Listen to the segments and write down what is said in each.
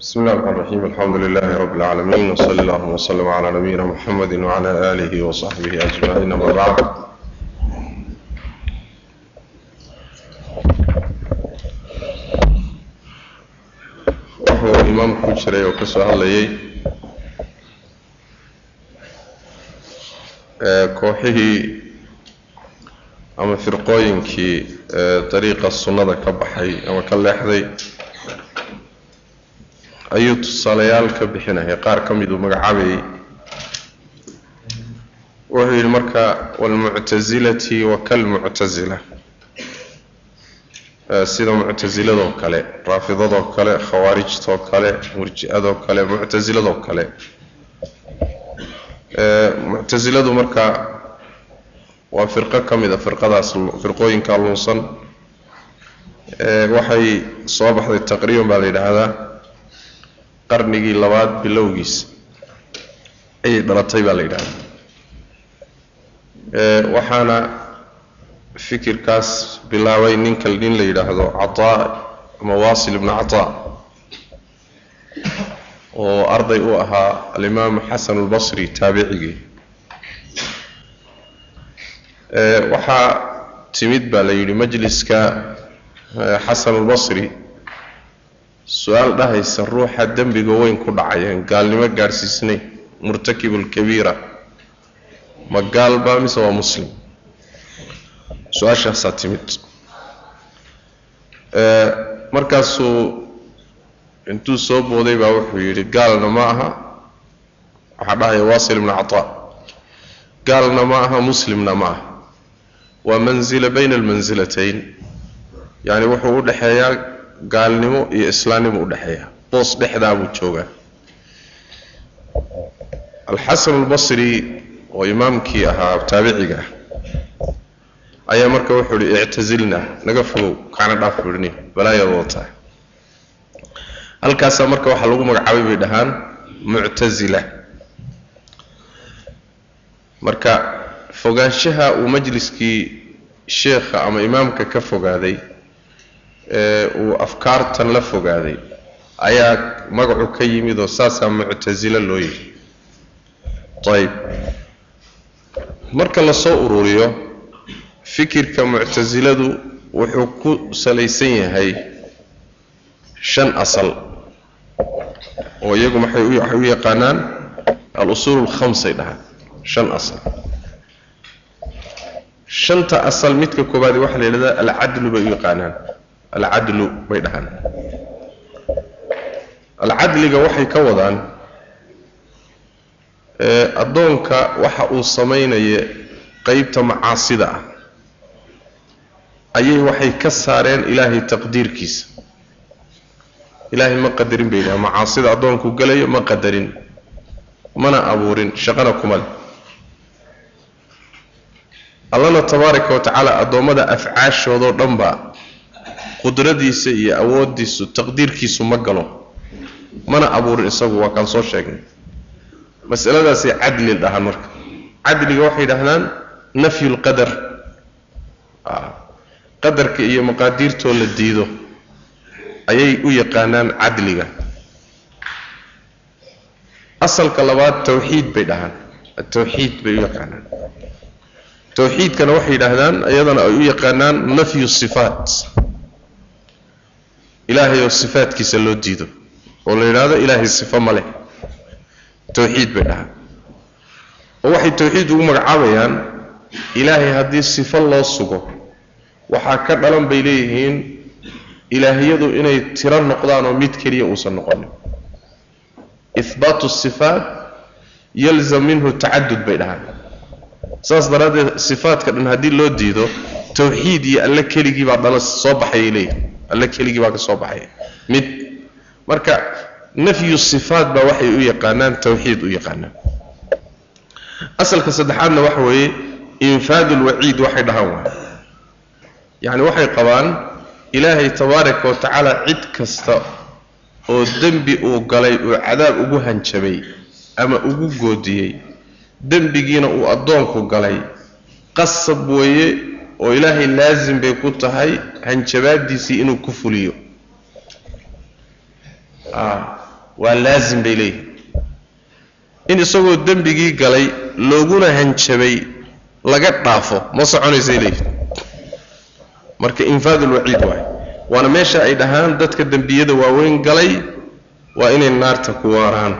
بسم الله الرحمن الرحيم الحمد لله رب العالمين وصلى الله وسلم على نبينا محمد وعلى آله وصحبه أجمعين ما بعد وهو الإمام كجري وكسو هليي كوحيه أما فرقوينكي طريقة السنة كبحي أما كاللحظي ayuu tusaalayaal ka bixinaya qaar ka miduu magacaabayay wuxuu yidhi marka waalmuctasilati wa kalmuctasila sida muctasiladoo kale raafidadoo kale khawaarijtoo kale murji-adoo kale muctasiladoo kale. Muctasiladu marka waa firqo ka mid a firqadaas firqooyinka lunsan waxay soo baxday taqriiban baa la yidhaahdaa qarnigii labaad bilowgiisa ayay dhalatay baa la yidhahdaa. Waxaana fikirkaas bilaabay ninka nin la yidhaahdo cataa ama wasil ibnu cataa oo arday u ahaa alimaamu xasan albasri taabicigii. Waxaa timid baa la yidhi majliska xasan albasri su'aal dhahaysa ruuxa dembiga weyn ku dhacayeen gaalnimo gaadhsiisnay murtakibulkabiira ma gaalba mise waa muslim? Su'aashaasaa timid. Markaasuu intuu soo booday baa wuxuu yidhi gaalna ma aha. Waxaa dhahaya wasil ibnu cataa. Gaalna ma aha muslimna ma aha. Waa manzila bayna almansilatayn yacni wuxuu u dhexeeyaa gaalnimo iyo islaamnimo udhexeeya boos dhexdaa buu joogaa. Alxasan albasri oo imaamkii ahaa taabiciga ah ayaa marka wuxuu ihi ictasilna naga fogow kaana dhaaf buhini balaayada wataa halkaasaa marka waxaa lagu magacaabay bay dhahaan muctasila marka fogaanshaha uu majliskii sheekha ama imaamka ka fogaaday uu afkaartan la fogaaday ayaa magacu ka yimid oo saasaa muctasilo loo yidhi. Ayib. Marka la soo ururiyo fikirka muctasiladu wuxuu ku salaysan yahay shan asal oo iyagu maxay waxay u yaqaanaan al-usuul alkhamsay dhahaan shan asal. Shanta asal midka koobaadi waxaa la yidhahdaa alcadlu bay u yaqaanaan alcadlu bay dhahaan. Alcadliga waxay ka wadaan addoonka waxa uu samaynaya qeybta macaasida ah. Ayay waxay ka saareen ilaahay taqdiirkiisa. Ilaahay ma qadarin bay yidhaha macaasida addoonku gelayo ma qadarin mana abuurin shaqana kuma leh. Allana tabaaraka wa tacaala addoommada afcaashoodoo dhanba qudradiisa iyo awooddiisu taqdiirkiisu ma galo. Mana abuurin isagu waa kaan soo sheegnay. Masaladaasay cadli dhahaan marka. Cadliga waxay dhahdaan nafyu lqadar qadarka iyo maqaadiirtoo la diido ayay u yaqaanaan cadliga. Asalka labaad tawxiid bay dhahaan. Atawxiid bay u yaqaanaan. Tawxiidkana waxay yidhaahdaan iyadana ay u yaqaanaan nafyu sifaat ilaahay oo sifaatkiisa loo diido oo la yidhaahdo ilaahay sifo ma leh. Tawxiid bay dhahaan. Oo waxay tawxiid ugu magacaabayaan ilaahay haddii sifo loo sugo waxaa ka dhalan bay leeyihiin ilaahiyadu inay tiro noqdaan oo mid keliya uusan noqonin. Ihbaatu sifaat yalzam minhu tacadud bay dhahaan. Saas daraaddeed sifaadka dhan haddii loo diido tawxiid iyo alle keligii baa dhala soo baxayay leeyihiin alle keligii baa ka soo baxaya mid marka nafyu sifaat baa waxay u yaqaanaan tawxiid u yaqaanaan. Asalka saddexaadna waxa weeye infaad ulwaciid waxay dhahaan waay. Yacni waxay qabaan ilaahay tabaaraka wa tacaala cid kasta oo dembi uu galay uu cadaab ugu hanjabay ama ugu goodiyey dembigiina uu addoonku galay qasab weeye oo ilaahay laasim bay ku tahay hanjabaadiisii inuu ku fuliyo. Waa laasim bay leeyihiin in isagoo dembigii galay looguna hanjabay laga dhaafo ma soconaysay leeyihiin marka infaad ulwaciid waay. Waana meesha ay dhahaan dadka dembiyada waaweyn galay waa inay naarta ku waaraan.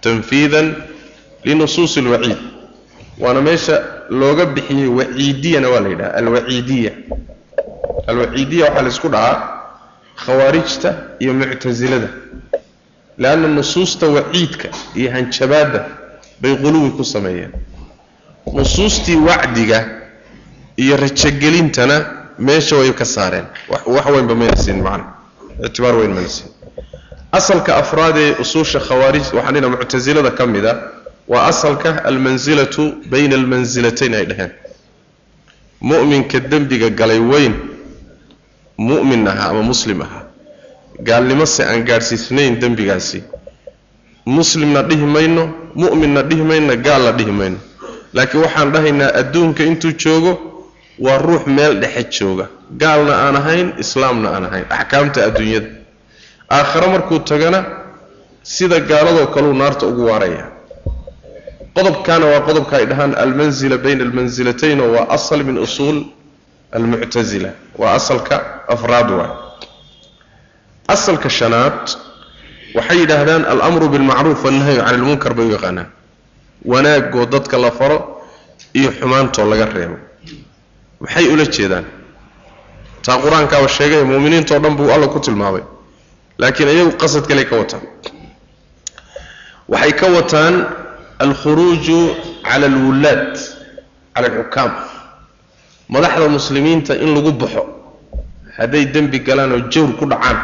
Tanfiidan linusuusi alwaciid waana meesha looga bixiyey waciidiyana waa la yidhaha alwaciidiya. Alwaciidiya waxaa la isku dhahaa khawaarijta iyo muctasilada leanna nusuusta waciidka iyo hanjabaadda bay quluwi ku sameeyeen. Nusuustii wacdiga iyo rajogelintana meesha way ka saareen. Wax weynba mayna siin macna. Ictibaar weyn mayna siin asalka afraad ee usuusha khawaarij waxaan dhina muctasilada ka mid a waa asalka almansilatu bayna almansilatayn ay dhaheen. Mu'minka dembiga galay weyn mu'min ahaa ama muslim ahaa gaalnimo se aan gaadhsiisnayn dembigaasi. Muslimna dhihi mayno mu'minna dhihi mayno gaalna dhihi mayno. Laakiin waxaan dhahaynaa adduunka intuu joogo waa ruux meel dhexe jooga. Gaalna aan ahayn islaamna aan ahayn. Axkaamta adduunyada. Aakhare markuu tagana sida gaaladoo kaleu naarta ugu waaraya qodobkaana waa qodobka ay dhahaan almanzila bayna almansilatayn oo waa asal min usuul almuctasila waa asalka afraad waay. Asalka shanaad waxay yidhaahdaan alamru bilmacruuf wannahyu cani lmunkar bay u yaqaanaan wanaagoo dadka la faro iyo xumaantoo laga reebo. Maxay ula jeedaan? Taa qur'aankaaba sheegay muuminiintao dhan buu alla ku tilmaamay. Laakiin iyagu qasad kale ka wataan. Waxay ka wataan alkhuruuju cala alwullaad cala alxukaam madaxda muslimiinta in lagu baxo hadday dembi galaan oo jawr ku dhacaan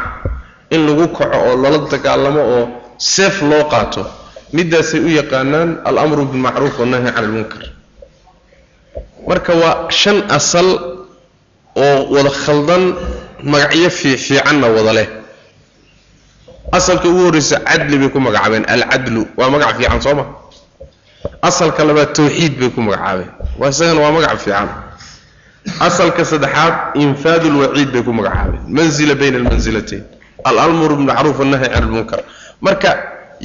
in lagu kaco oo lala dagaalamo oo seef loo qaato middaasay u yaqaanaan alamru bilmacruuf wannahyi cala almunkar marka waa shan asal oo wada khaldan magacyo fiifiicanna wada leh asalka ugu horreysa cadli bay ku magacaabeen alcadlu waa magac fiican soo ma asalka labaad tawxiid bay ku magacaabeen. Waa isagana waa magac fiican. Asalka saddexaad infaad lwaciid bay ku magacaabeen. Manzila bayna almansilatayn alamru bilmacruuf wannahyi can almunkar marka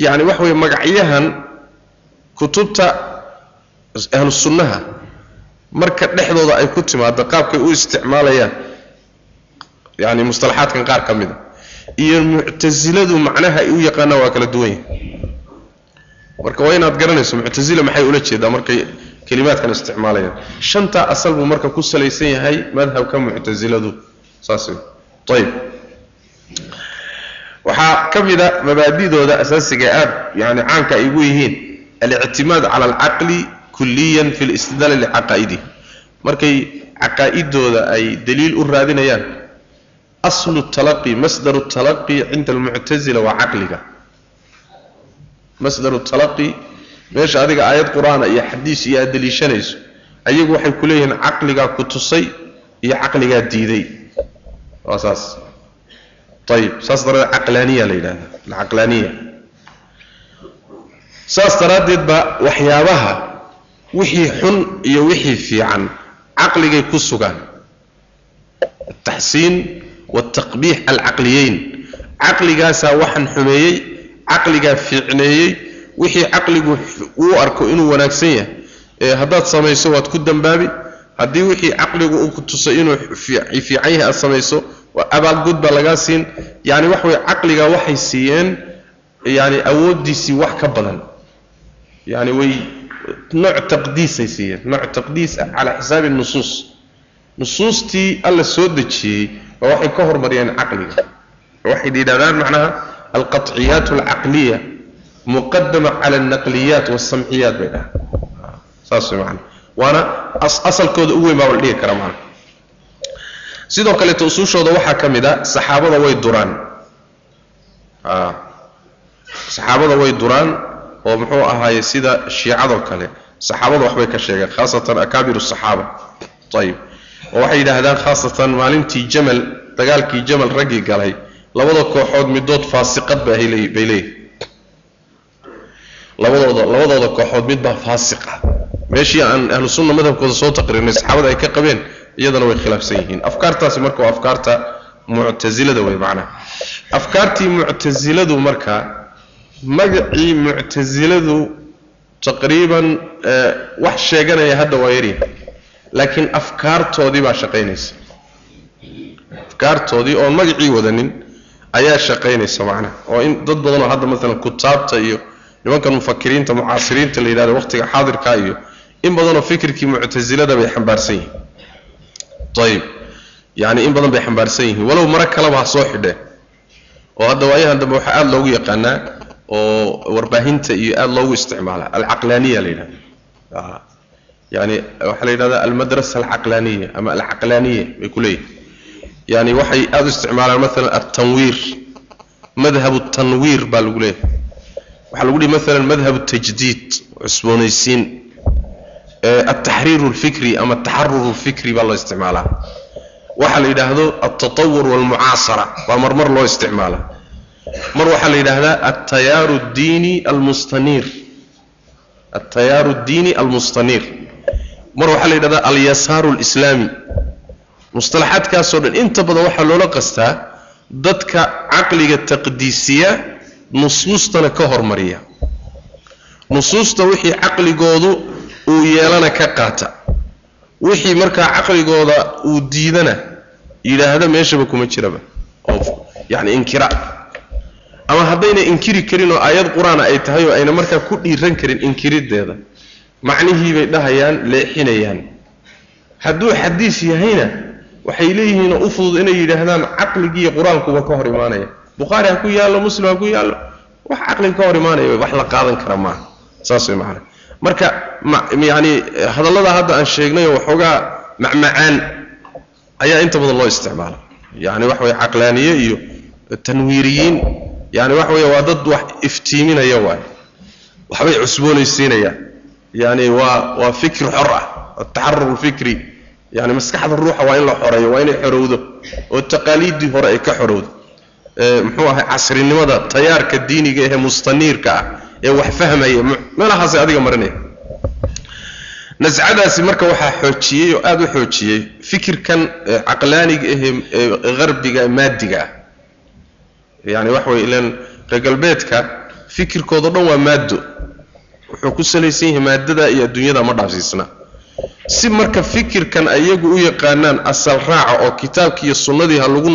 yani waxa weye magacyahan kutubta ahlu sunnaha marka dhexdooda ay ku timaado qaabkay u isticmaalayaan yani mustalaxaadkan qaar ka mida iyo muctasiladu macnaha ay u yaqaanaan waa kala duwan yahay marka waa inaad garanayso muctasila maxay ula jeedaa markay kelimaadkan isticmaalayaan? Shantaa asal buu marka ku salaysan yahay madhabka muctasiladu saas ayib waxaa ka mid a mabaadidooda asaasiga aad yani caanka ay ugu yihiin alictimaad cala alcaqli kuliyan fi listidlaal licaqaa'idi markay caqaa'idooda ay daliil u raadinayaan aslu talaqi masdaru talaqi cinda almuctasila waa caqliga masdaru talaqi. Meesha adiga aayad qur'aana iyo xadiis iyo aad daliishanayso ayagu waxay ku leeyihiin caqligaa ku tusay iyo caqligaa diiday. Waa saas. Ayib saas daraaddeed caqlaaniya la yidhahda alcaqlaaniya saas daraaddeed ba waxyaabaha wixii xun iyo wixii fiican caqligay ku sugaan ataxsiin waaltaqbiix alcaqliyeyn. Caqligaasaa waxaan xumeeyey caqligaa fiicneeyey wixii caqligu uu arko inuu wanaagsan yahay. Ee haddaad samayso waad ku dambaabi. Haddii wixii caqligu uu ku tusay inuu fiican yahay aad samayso abaalgud baa lagaa siin. Yani wax way caqliga waxay siiyeen yani awooddiisii wax ka badan. Yani way nooc taqdiisay siiyeen nooc taqdiis ah calaa xisaabi nusuus. Nusuustii alla soo dejiyey baa waxay ka hormariyeen caqliga. Waxay yidhahdaan macnaha alqaطciyaat alcaqliya muqadama cala alnaqliyaat walsamciyaat bay dhahaan saas macana waana asalkooda ugu weyn baa la dhigi kara macana sidoo kaleeto usuushooda waxaa ka mid a saxaabada way duraan saxaabada way duraan oo muxuu ahaaye sida shiicadoo kale saxaabada waxbay ka sheegeen khaasatan akaabir saxaaba ayib oo waxay yidhaahdaan khaasatan maalintii jamal dagaalkii jamal raggii galay labada kooxood midood faasiqad bay leeyihiin labadooda labadooda kooxood mid baa faasiqa. Meeshii aan ahlu sunna madhabkooda soo taqriirnay saxaabada ay ka qabeen iyadana way khilaafsan yihiin. Afkaartaasi marka waa afkaarta muctasilada wey macnaha afkaartii muctasiladu marka magacii muctasiladu taqriiban wax sheeganaya hadda waa yarya laakiin afkaartoodii baa shaqaynaysa. Afkaartoodii oon magacii wadanin ayaa shaqaynaysa macnaha oo in dad badanoo hadda maalan kutaabta iyo nimankan mufakiriinta mucaasiriinta la yidhahdo waqtiga xaadirka iyo in badanoo fikirkii muctasilada bay xambaarsan yihiin. Ayib yacni in badan bay xambaarsan yihiin. Walow maro kaleba ha soo xidheen oo hadda waayahan dambe waxaa aada loogu yaqaanaa oo warbaahinta iyo aada loogu isticmaala. Alcaqlaaniya la yidhahda yani waxaa la yidhahda almadrasa alcaqlaaniya ama alcaqlaaniya bay ku leeyihiin yani waxay aada u isticmaalaan maalan altanwiir madhab tanwiir baa lagu leeyahay. Waxaa lagu dhihi maalan madhab tajdiid cusboonaysiin. Altaxriir alfikri ama ataxarur alfikri baa loo isticmaalaa. Waxaa la yidhaahdo altatawur walmucaasara baa marmar loo isticmaalaa mar waxaa la yidhaahdaa altayaaru diini almustaniir. Altayaaru diini almustaniir. Mar waxaa la yidhahdaa alyasaaru alislaami mustalaxaadkaasoo dhan inta badan waxaa loola qastaa dadka caqliga taqdiisiya nusuustana ka hormariya. Nusuusta wixii caqligoodu uu yeelana ka qaata. Wixii markaa caqligooda uu diidana yidhaahda meeshaba kuma jiraba. Oo yacni inkira. Ama haddayna inkiri karin oo aayad qur'aana ay tahay oo ayna markaa ku dhiiran karin inkirideeda macnihii bay dhahayaan leexinayaan. Hadduu xadiis yahayna waxay leeyihiin u fudud inay yidhaahdaan caqligiiyo qur'aankuba ka hor imaanaya. Bukhaari ha ku yaallo muslim ha ku yaallo wax caqliga ka hor imaanaya wax la qaadan kara maaha saas way macana marka yacni hadallada hadda aan sheegnayoo waxoogaa macmacaan ayaa inta badan loo isticmaala. Yacni waxa weye caqlaaniye iyo tanwiiriyiin. Yani waxa weeye waa dad wax iftiiminaya waay waxbay cusboonaysiinayaan yani waa waa fikri xor ah ataxarur lfikri yani maskaxda ruuxa waa in la xoreeyo waa inay xorowdo oo taqaaliiddii hore ay ka xorowdo. Muxuu ahay casrinimada tayaarka diiniga ehe mustaniirka ah ee wax fahmaya. Meelahaasay adiga marinaya nascadaasi marka waxaa xoojiyey oo aada u xoojiyey fikirkan caqlaaniga ehe harbiga maadiga ah. Yani waxa weye ilan reer galbeedka fikirkoodo dhan waa maaddo. Wuxuu ku salaysan yahay maadada iyo adduunyada ma dhaafsiisna si marka fikirkan ayagu u yaqaanaan asal raaca oo kitaabkii iyo sunnadii ha lagu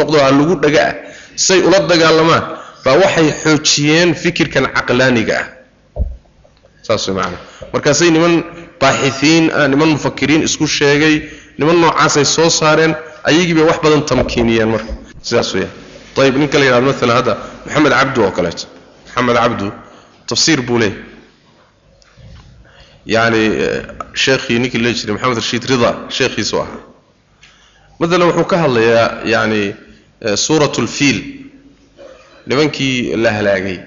noqdo ha lagu dhaga ah say ula dagaalamaan baa waxay xoojiyeen fikirkan caqlaaniga ah. Saas markaasay niman baaxihiin ah niman mufakiriin isku sheegay niman noocaasay soo saareen ayagii bay wax badan tamkiiniyeen marka. Sidaas weeyaan. Ayib ninka la yidhahdo maalan hadda maxamed cabdu oo kaleeto. Maxamed cabdu tafsiir buu leeyahy yacni sheekhii ninkii la jiray maxamed rashiid rida sheekhiisu ahaa. Maalan wuxuu ka hadlayaa yacni suurat lfiil nimankii la halaagay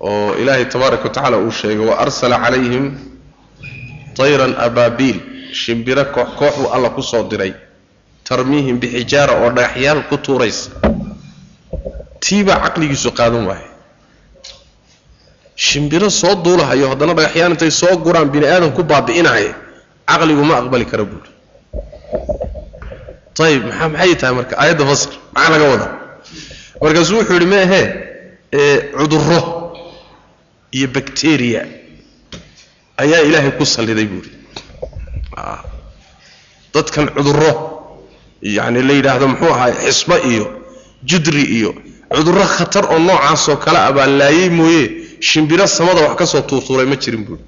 oo ilaahay tabaaraka wa uu sheegay wa arsala calayhim tayran abaabiil shimbiro koox koox buu alla ku soo diray tarmiihim bixijaara oo dhagaxyaal ku tuuraysa. Tiibaa caqligiisu qaadan waaye shimbiro soo duulahayo haddana dhagaxyaan intay soo guraan bini aadam ku baabi'inaya caqligu ma aqbali kara buuri ayib maxaa maxay tahay marka? Aayadda fasr maxaa laga wadaa? Markaasuu wuxuu yidhi meahee cudurro iyo bacteria ayaa ilaahay ku salliday buuri dadkan cudurro yacni la yidhaahdo muxuu ahaay xisbo iyo judri iyo cudurro khatar oo noocaasoo kale ah baa laayay mooye shimbiro samada wax ka tuurtuuray ma jirin buuri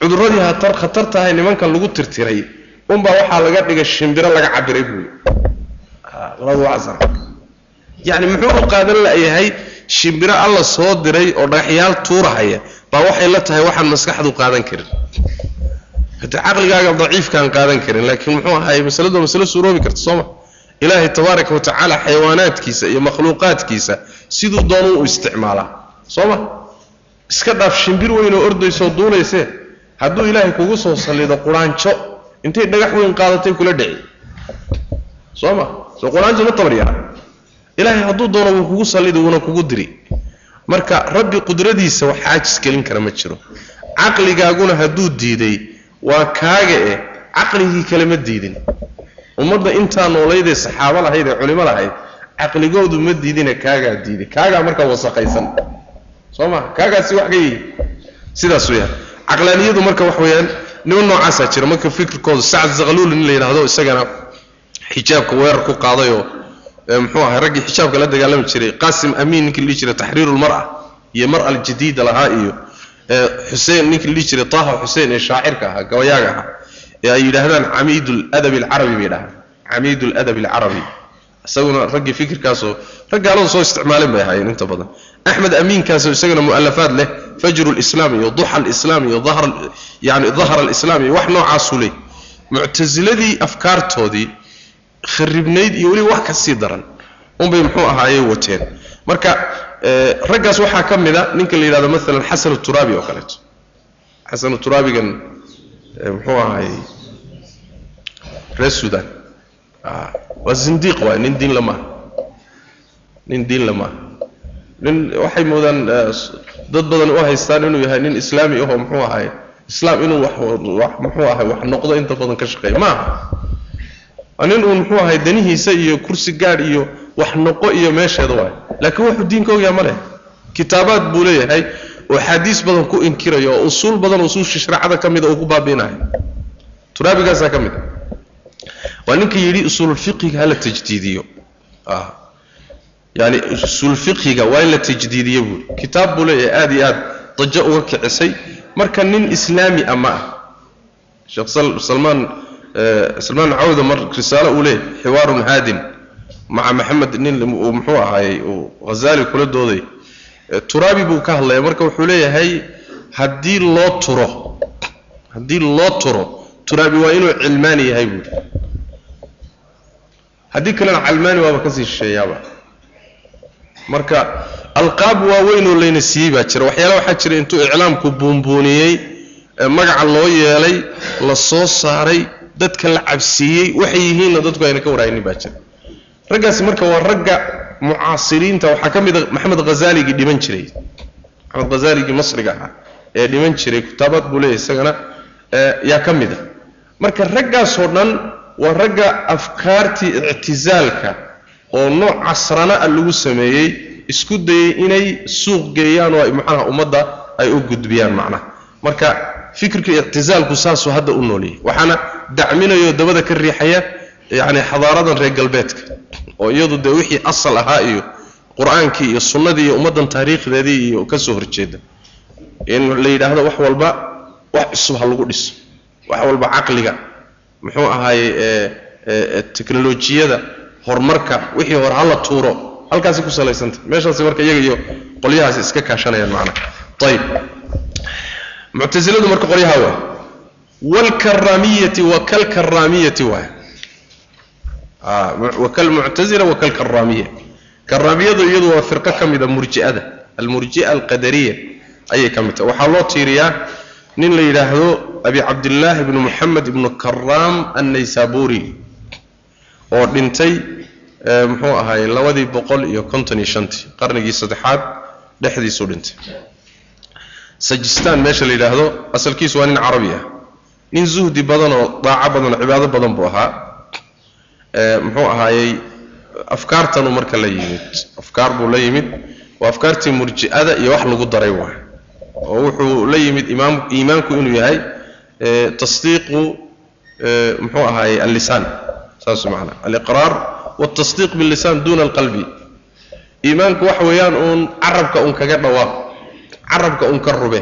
cudurradii hatar khatar tahay nimankan lagu tirtiray unbaa waxaa laga dhigay shimbiro laga cabiray buuri yacni muxuu u qaadan layahay shimbiro alla soo diray oo dhagaxyaal tuurahaya baa waxay la tahay waxaan maskaxdu qaadan karin. Haddii caqligaaga daciifkaan qaadan karin laakiin muxuu ahaay masaladu masalo suuroobi karta sooma ilaahay tabaaraka wa tacaala xayawaanaadkiisa iyo makhluuqaadkiisa siduu doonu u isticmaalaa soo ma? Iska dhaaf shimbir weyn oo ordaysoo duulaysee hadduu ilaahay kugu soo sallido quraanjo intay dhagax weyn qaadatay kula dhici. Soo ma? Soo quraanjo ma tabaryaa? Ilaahay hadduu doono wuu kugu sallidi wuuna kugu diri. Marka rabbi qudradiisa wax caajis gelin kara ma jiro. Caqligaaguna hadduu diiday waa kaaga eh caqligii kale ma diidin. Ummadda intaa noolaydee saxaabo lahayd ee culimo lahayd caqligoodu ma diidina kaagaa diiday kaagaa markaa wasaqaysan soo ma kaagaasi wax ka yihi sidaas weyaan caqlaaniyadu marka wax weeyaan niman noocaasaa jira. Marka fikirkooda sacad zaqluul in la yidhaahdo isagana xijaabka weerar ku qaadayoo muxuu ahay raggii xijaabka la dagaalami jiray qaasim amiin ninkii la dhihi jiray taxriirulmar'a iyo mar aljadiida lahaa iyo xuseen ninkii la dhihi jiray taha xuseen ee shaacirka ahaa gabayaaga ahaa ee ay yidhaahdaan camiid ladabi alcarabi bay dhahaan camiid ladabi alcarabi isaguna raggii fikirkaasoo rag gaaladu soo isticmaaleen bay ahaayeen inta badan. Axmed amiinkaasoo isagana mu'alafaad leh fajru lislaam iyo duxa lislaam iyo yani dahra alislaam iyo wax noocaasuu leh. Muctasiladii afkaartoodii kharibnayd iyo weliba wax ka sii daran unbay muxuu ahaayey wateen. Marka raggaas waxaa ka mid a ninka la yidhahdo maalan xasan turaabi oo kaleeto. Xasan turaabigan muxuu ahaayey reer sudan waa zindiiq waay nin diin lama. Nin diin lama. Nin waxay moodaan dad badan u haystaan inuu yahay nin islaami ahoo muxuu ahaay islaam inuu wax muxuu ahay wax noqdo inta badan ka shaqeeya. Maaha waa nin uun muxuu ahay danihiisa iyo kursi gaadh iyo wax noqo iyo meesheeda waay. Laakiin wuxuu diinka ogyaa ma leh. Kitaabaad buu leeyahay oo axaadiis badan ku inkirayo oo usuul badan usuusha shareecada ka mida uu ku baabiinayo turaabigaasaa ka mid. a waa ninka yidhi usuululfiqiga hala tajdiidiyo. Yani usuulfiqiga waa in la tajdiidiyo buuri kitaab buu leeyahay aada iyo aad dajo uga kicisay. Marka nin islaami a ma ah sheekh salmaan salmaan cawda mar risaalo uu leeyahay xiwaarun haadin. Maca maxamed nin uu muxuu ahaayey uu hazaali kula dooday turaabi buu ka hadlaya. Marka wuxuu leeyahay haddii loo turo haddii loo turo turaabi waa inuu cilmaani yahay buuri haddii kalena calmaani waaba ka sii shisheeyaaba marka alqaab waaweyn oo layna siiyey baa jira. Waxyaala waxaa jira intuu iclaamku buunbuuniyey magaca loo yeelay la soo saaray dadka la cabsiiyey waxay yihiinna dadku ayna ka waraynin baa jira. Raggaasi marka waa ragga mucaasiriinta waxaa ka mid a maxamed khazaaligii dhiman jiray. Maxamed khazaaligii masriga ahaa ee dhiman jiray kitaabaad buu leeyahay isagana yaa ka mid a marka raggaasoo dhan waa ragga afkaartii ictisaalka oo nooc casrana a lagu sameeyey isku dayey inay suuq geeyaan oo ay macnaha ummadda ay u gudbiyaan macnaha. Marka fikirka ictisaalku saasuu hadda u nooliyay waxaana dacminayoo dabada ka riixaya yacni xadaaradan reer galbeedka oo iyadu dee wixii asal ahaa iyo qur'aankii iyo sunnadii iyo ummaddan taariikhdeedii iyo ka soo horjeeda. In la yidhaahdo wax walba wax cusub ha lagu dhiso wax walba caqliga muxuu ahaayey teknolojiyada horumarka wixii hore hala tuuro. Halkaasi ku salaysanta meeshaasi marka iyaga iyo qolyahaasi iska kaashanayaan macnaha ayib muctasiladu marka qolyaha waa waalkaraamiyati wa kalkaraamiyati waay wakalmuctazila wakalkaraamiya karaamiyadu iyadu waa firqo ka mida murji'ada. Almurji'a alqadariya ayay ka mid tahay. Waxaa loo tiiriyaa nin la yidhaahdo abi cabdillaahi ibnu moxamed ibnu karaam annaysaburi oo dhintay muxuu ahaayey labadii boqol iyo konton iyo shantii qarnigii saddexaad dhexdiisuu dhintay. Sajistaan meesha la yidhaahdo asalkiisu waa nin carabi ah. Nin zuhdi badan oo daaco badan oo cibaado badan buu ahaa. Muxuu ahaayey afkaartanuu marka la yimid afkaar buu la yimid waa afkaartii murji'ada iyo wax lagu daray waay oo wuxuu la yimid imaam iimaanku inuu yahay tasdiiqu muxuu ahaayey allisaan. Saas macana aliqraar waltasdiiq billisaan duna alqalbi. Iimaanku waxa weeyaan uun carabka un kaga dhawaaq carabka un ka rube.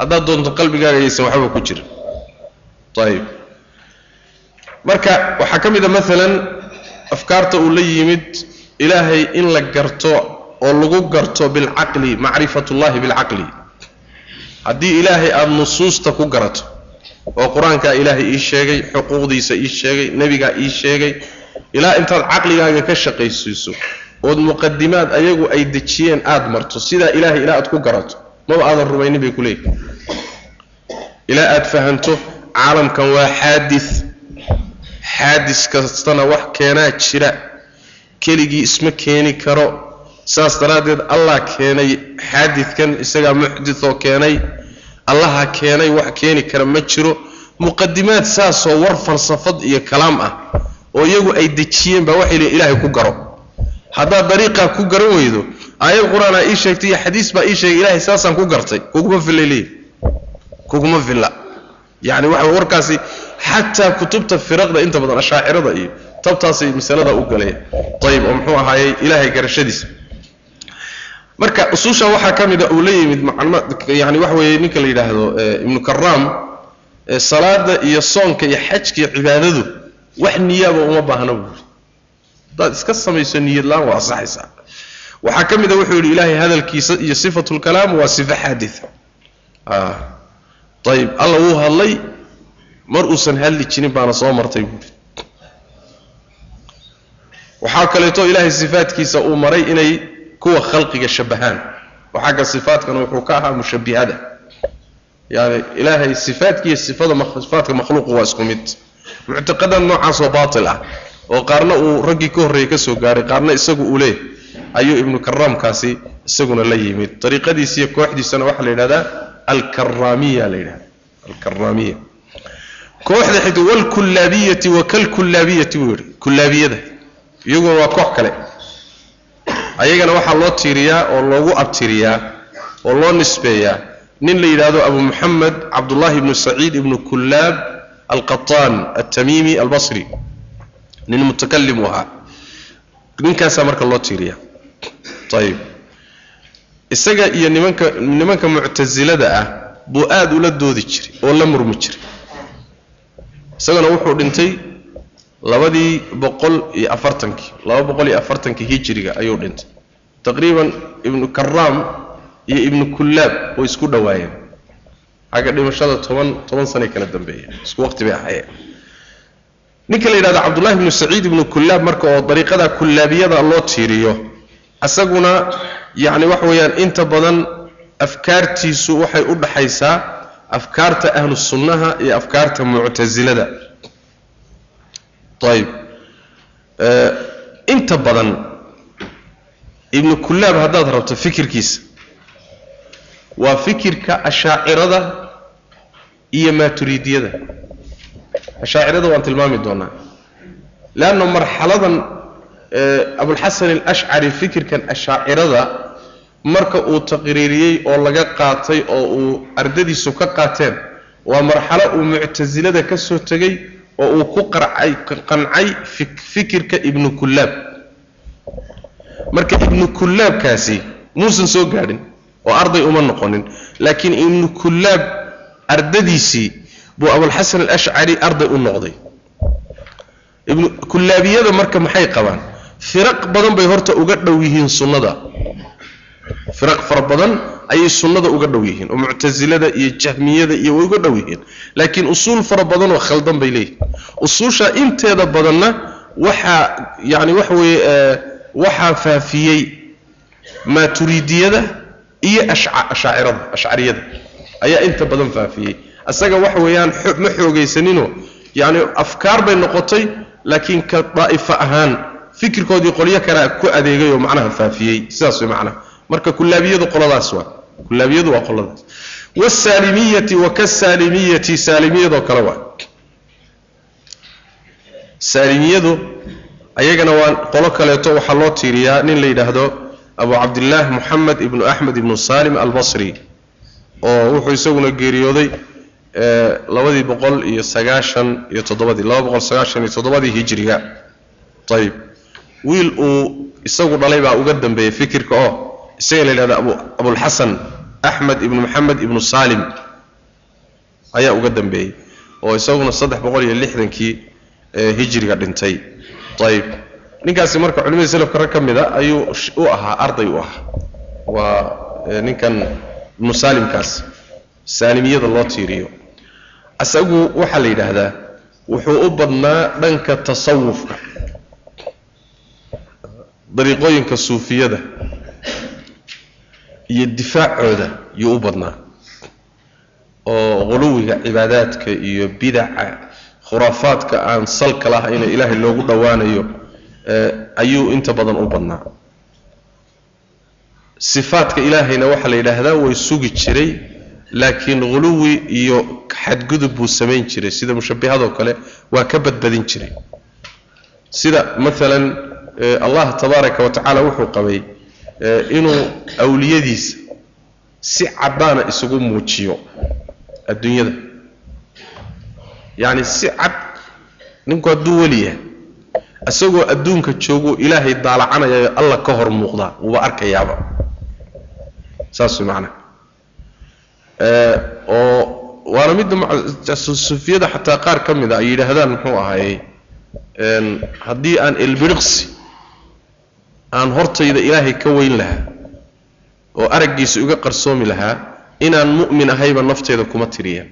Haddaad doonto qalbigaaga yaysan waxba ku jira ayib marka waxaa ka mid a maalan afkaarta uu la yimid ilaahay in la garto oo lagu garto bilcaqli macrifat ullahi bilcaqli haddii ilaahay aada nusuusta ku garato oo qur'aankaa ilaahay ii sheegay xuquuqdiisa ii sheegay nebigaa ii sheegay ilaa intaad caqligaaga ka shaqaysiiso ood muqadimaad ayagu ay dejiyeen aada marto sidaa ilaahay ilaa aad ku garato maba aadan rumaynin bay ku leeyihi ilaa aad fahanto caalamkan waa xaadis. Xaadis kastana wax keenaa jira. Keligii isma keeni karo saas daraaddeed allah keenay xaadidkan isagaa muxditoo keenay allaha keenay wax keeni kara ma jiro. Muqadimaad saasoo war falsafad iyo kalaam ah oo iyagu ay dejiyeen baa waxay leeyiin ilaahay ku garo. Haddaad dariiqaa ku garan weydo aayad qur'aanaa ii sheegtay iyo xadiis baa ii sheegay ilaahay saasaan ku gartay. Kuguma filla kuguma filla. Yacni waxa warkaasi xataa kutubta firaqda inta badan ashaacirada iyo tabtaasay masalada u galaya ayib oo muxuu ahaayey ilaahay garashadiisa marka usuusha waxaa ka mid a uu la yimid yani waxa weeye ninka la yidhaahdo ibnu karaam salaada iyo soonka iyo xajka iyo cibaadadu wax niyaaba uma baahna buuri haddaad iska samayso niyad la'aan waa asaxaysaa waxaa ka mid a wuxuu yidhi ilaahay hadalkiisa iyo sifatulkalaam waa sifo xaaditha ayib alla wuu hadlay mar uusan hadli jirin baana soo martay buuri waxaa kaleeto ilaahay sifaadkiisa uu maray inay kuwa khalqiga shabahaan oo xagga sifaadkana wuxuu ka ahaa mushabihada yani ilaahay sifaadkiiyo sifada sifaadka makhluuqu waa isku mid. Muctaqadan noocaasoo baatil ah oo qaarna uu raggii ka horreeyey ka gaaray qaarna isagu uu leeyahy ayuu ibnu karaamkaasi isaguna la yimid. Dariiqadiisiiyo kooxdiisana waxaa la yidhahdaa alkaraamiya la yidhahda alkaraamiya kooxda xigta walkullaabiyati wa kalkullaabiyati buu yidhi. Kullaabiyada. Iyaguna waa koox kale ayagana waxaa loo tiiriyaa oo loogu abtiriyaa oo loo nisbeeyaa. Nin la yidhaahdo abu muxamed cabdullaahi ibnu saciid ibnu kullaab alqataan altamiimi albasri. Nin mutakalim u ahaa. Ninkaasaa marka loo tiiriyaa. Ayib isaga iyo nimanka nimanka muctasilada ah buu aada ula doodi jiray oo la murmi jiray. Isagana wuxuu dhintay labadii boqol iyo afartankii laba boqol iyo afartankii hijiriga ayuu dhintay. Taqriiban ibnu karaam iyo ibnu kullaab way isku dhowaayeen xagga dhimashada toban toban sanay kala dambeeyeen. Isku waqti bay ahaayeen. Ninka la yidhahdo cabdullahi ibnu saciid ibnu kullaab marka oo dariiqada kullaabiyada loo tiiriyo isaguna yacni waxa weeyaan inta badan afkaartiisu waxay u dhaxaysaa afkaarta ahlu sunnaha iyo afkaarta muctasilada ayib inta badan ibnu kullaab haddaad rabto fikirkiisa waa fikirka ashaacirada iyo maaturiidiyada ashaacirada waan tilmaami doonaa. Leanna marxaladan abulxasan alashcari fikirkan ashaacirada marka uu taqriiriyey oo laga qaatay oo uu ardadiisu ka qaateen waa marxalo uu muctasilada ka soo tegey oo uu ku qarcay qancay fikirka ibnu kullaab. Marka ibnu kullaabkaasi muusan soo gaadhin oo arday uma noqonin laakiin ibnu kullaab ardadiisii buu abulxasan alashcari arday u noqday. Ibnu kullaabiyada marka maxay qabaan? Firaq badan bay horta uga dhow yihiin sunnada firaq fara badan ayay sunnada uga dhow yihiin oo muctasilada iyo jahmiyada iyo way uga dhow yihiin. Laakiin usuul fara badan oo khaldan bay leeyihiin usuusha inteeda badanna waxaa yani waxa weeye waxaa faafiyey maaturiidiyada iyo ashaacirada ashcariyada ayaa inta badan faafiyey. Isaga waxa weeyaan ma xoogaysaninoo yani afkaar bay noqotay laakiin ka daa'ifo ahaan fikirkoodii qolyo kale ku adeegay oo macnaha faafiyey. Sidaas way macnaha marka kullaabiyadu qoladaas waa kullaabiyadu waa qoladaas. Wasaalimiyati wa kasaalimiyati saalimiyadoo kale waa. Saalimiyadu ayagana waa qolo kaleeto waxaa loo tiiriyaa nin la yidhaahdo abu cabdillaah moxamed ibnu axmed ibnu salim albasri oo wuxuu isaguna geeriyooday labadii boqol iyo sagaashan iyo toddobadii laba boqol sagaashan iyo toddobadii hijriga ayib wiil uu isagu dhalay baa uga dambeeyey fikirka oo isaga la yidhahdo abu abulxasan axmed ibnu maxamed ibnu salim ayaa uga dambeeyey oo isaguna saddex boqol iyo lixdankii hijriga dhintay. Ayib. Ninkaasi marka culimadii selafka rag ka mid a ayuu u ahaa arday u ahaa. Waa ninkan ibnu saalimkaas saalimiyada loo tiiriyo. Isagu waxaa la yidhaahdaa wuxuu u badnaa dhanka tasawufka dariiqooyinka suufiyada iyo difaacooda yuu u badnaa. Oo quluwiga cibaadaadka iyo bidaca khuraafaadka aan salka lahayna ilaahay loogu dhowaanayo ayuu inta badan u badnaa. Sifaadka ilaahayna waxaa la yidhaahdaa way sugi jiray laakiin quluwi iyo xadgudub buu samayn jiray. Sida mushabbihadoo kale waa ka badbadin jiray. Sida maalan allah tabaaraka wa tacaala wuxuu qabay inuu awliyadiisa si caddaana isugu muujiyo adduunyada. Yacni si cad ninku hadduu weli yahay isagoo adduunka joogo ilaahay daalacanaya alla ka hor muuqdaa wuuba arkayaaba. Saas way macnaha oo waana midda sufiyada xataa qaar ka mid a ay yidhaahdaan muxuu ahaayey haddii aan elbiriqsi aan hortayda ilaahay ka weyn lahaa oo araggiisa uga qarsoomi lahaa inaan mu'min ahayba nafteyda kuma tiriyaan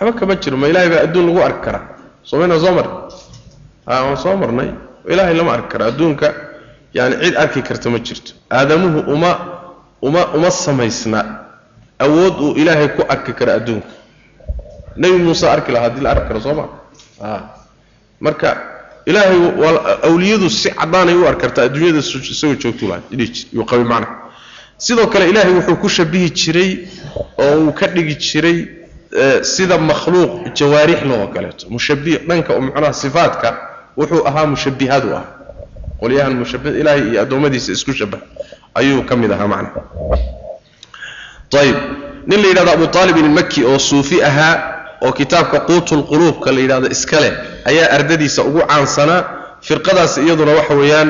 waxba kama jiro ma ilaahay baa adduun lagu arki karaa? Soomayna soo marnay? A waan soo marnay. Ilaahay lama arki kara adduunka yani cid arki karta ma jirto. Aadamuhu uma uma uma samaysna. Awood uu ilaahay ku arki karo adduunka. Nebi muuse arki lahaa haddii la arki karo soo ma? A marka ilaahay awliyadu si caddaanay u arki kartaa adduunyada isagoo joogtu laha yuu qabi macna sidoo kale ilaahay wuxuu ku shabihi jiray oo uu ka dhigi jiray sida makhluuq jawaarixna oo kaleeto mushabi dhanka macnaha sifaadka wuxuu ahaa mushabihadu ah qolyahan mushabi ilaahay iyo addoommadiisa isku shabah ayuu ka mid ahaa macna ayib nin la yidhahdo abu aalib ilmaki oo suufi ahaa oo kitaabka quutulquluubka la yidhahdo iska leh ayaa ardadiisa ugu caansanaa firqadaasi iyaduna waxa weeyaan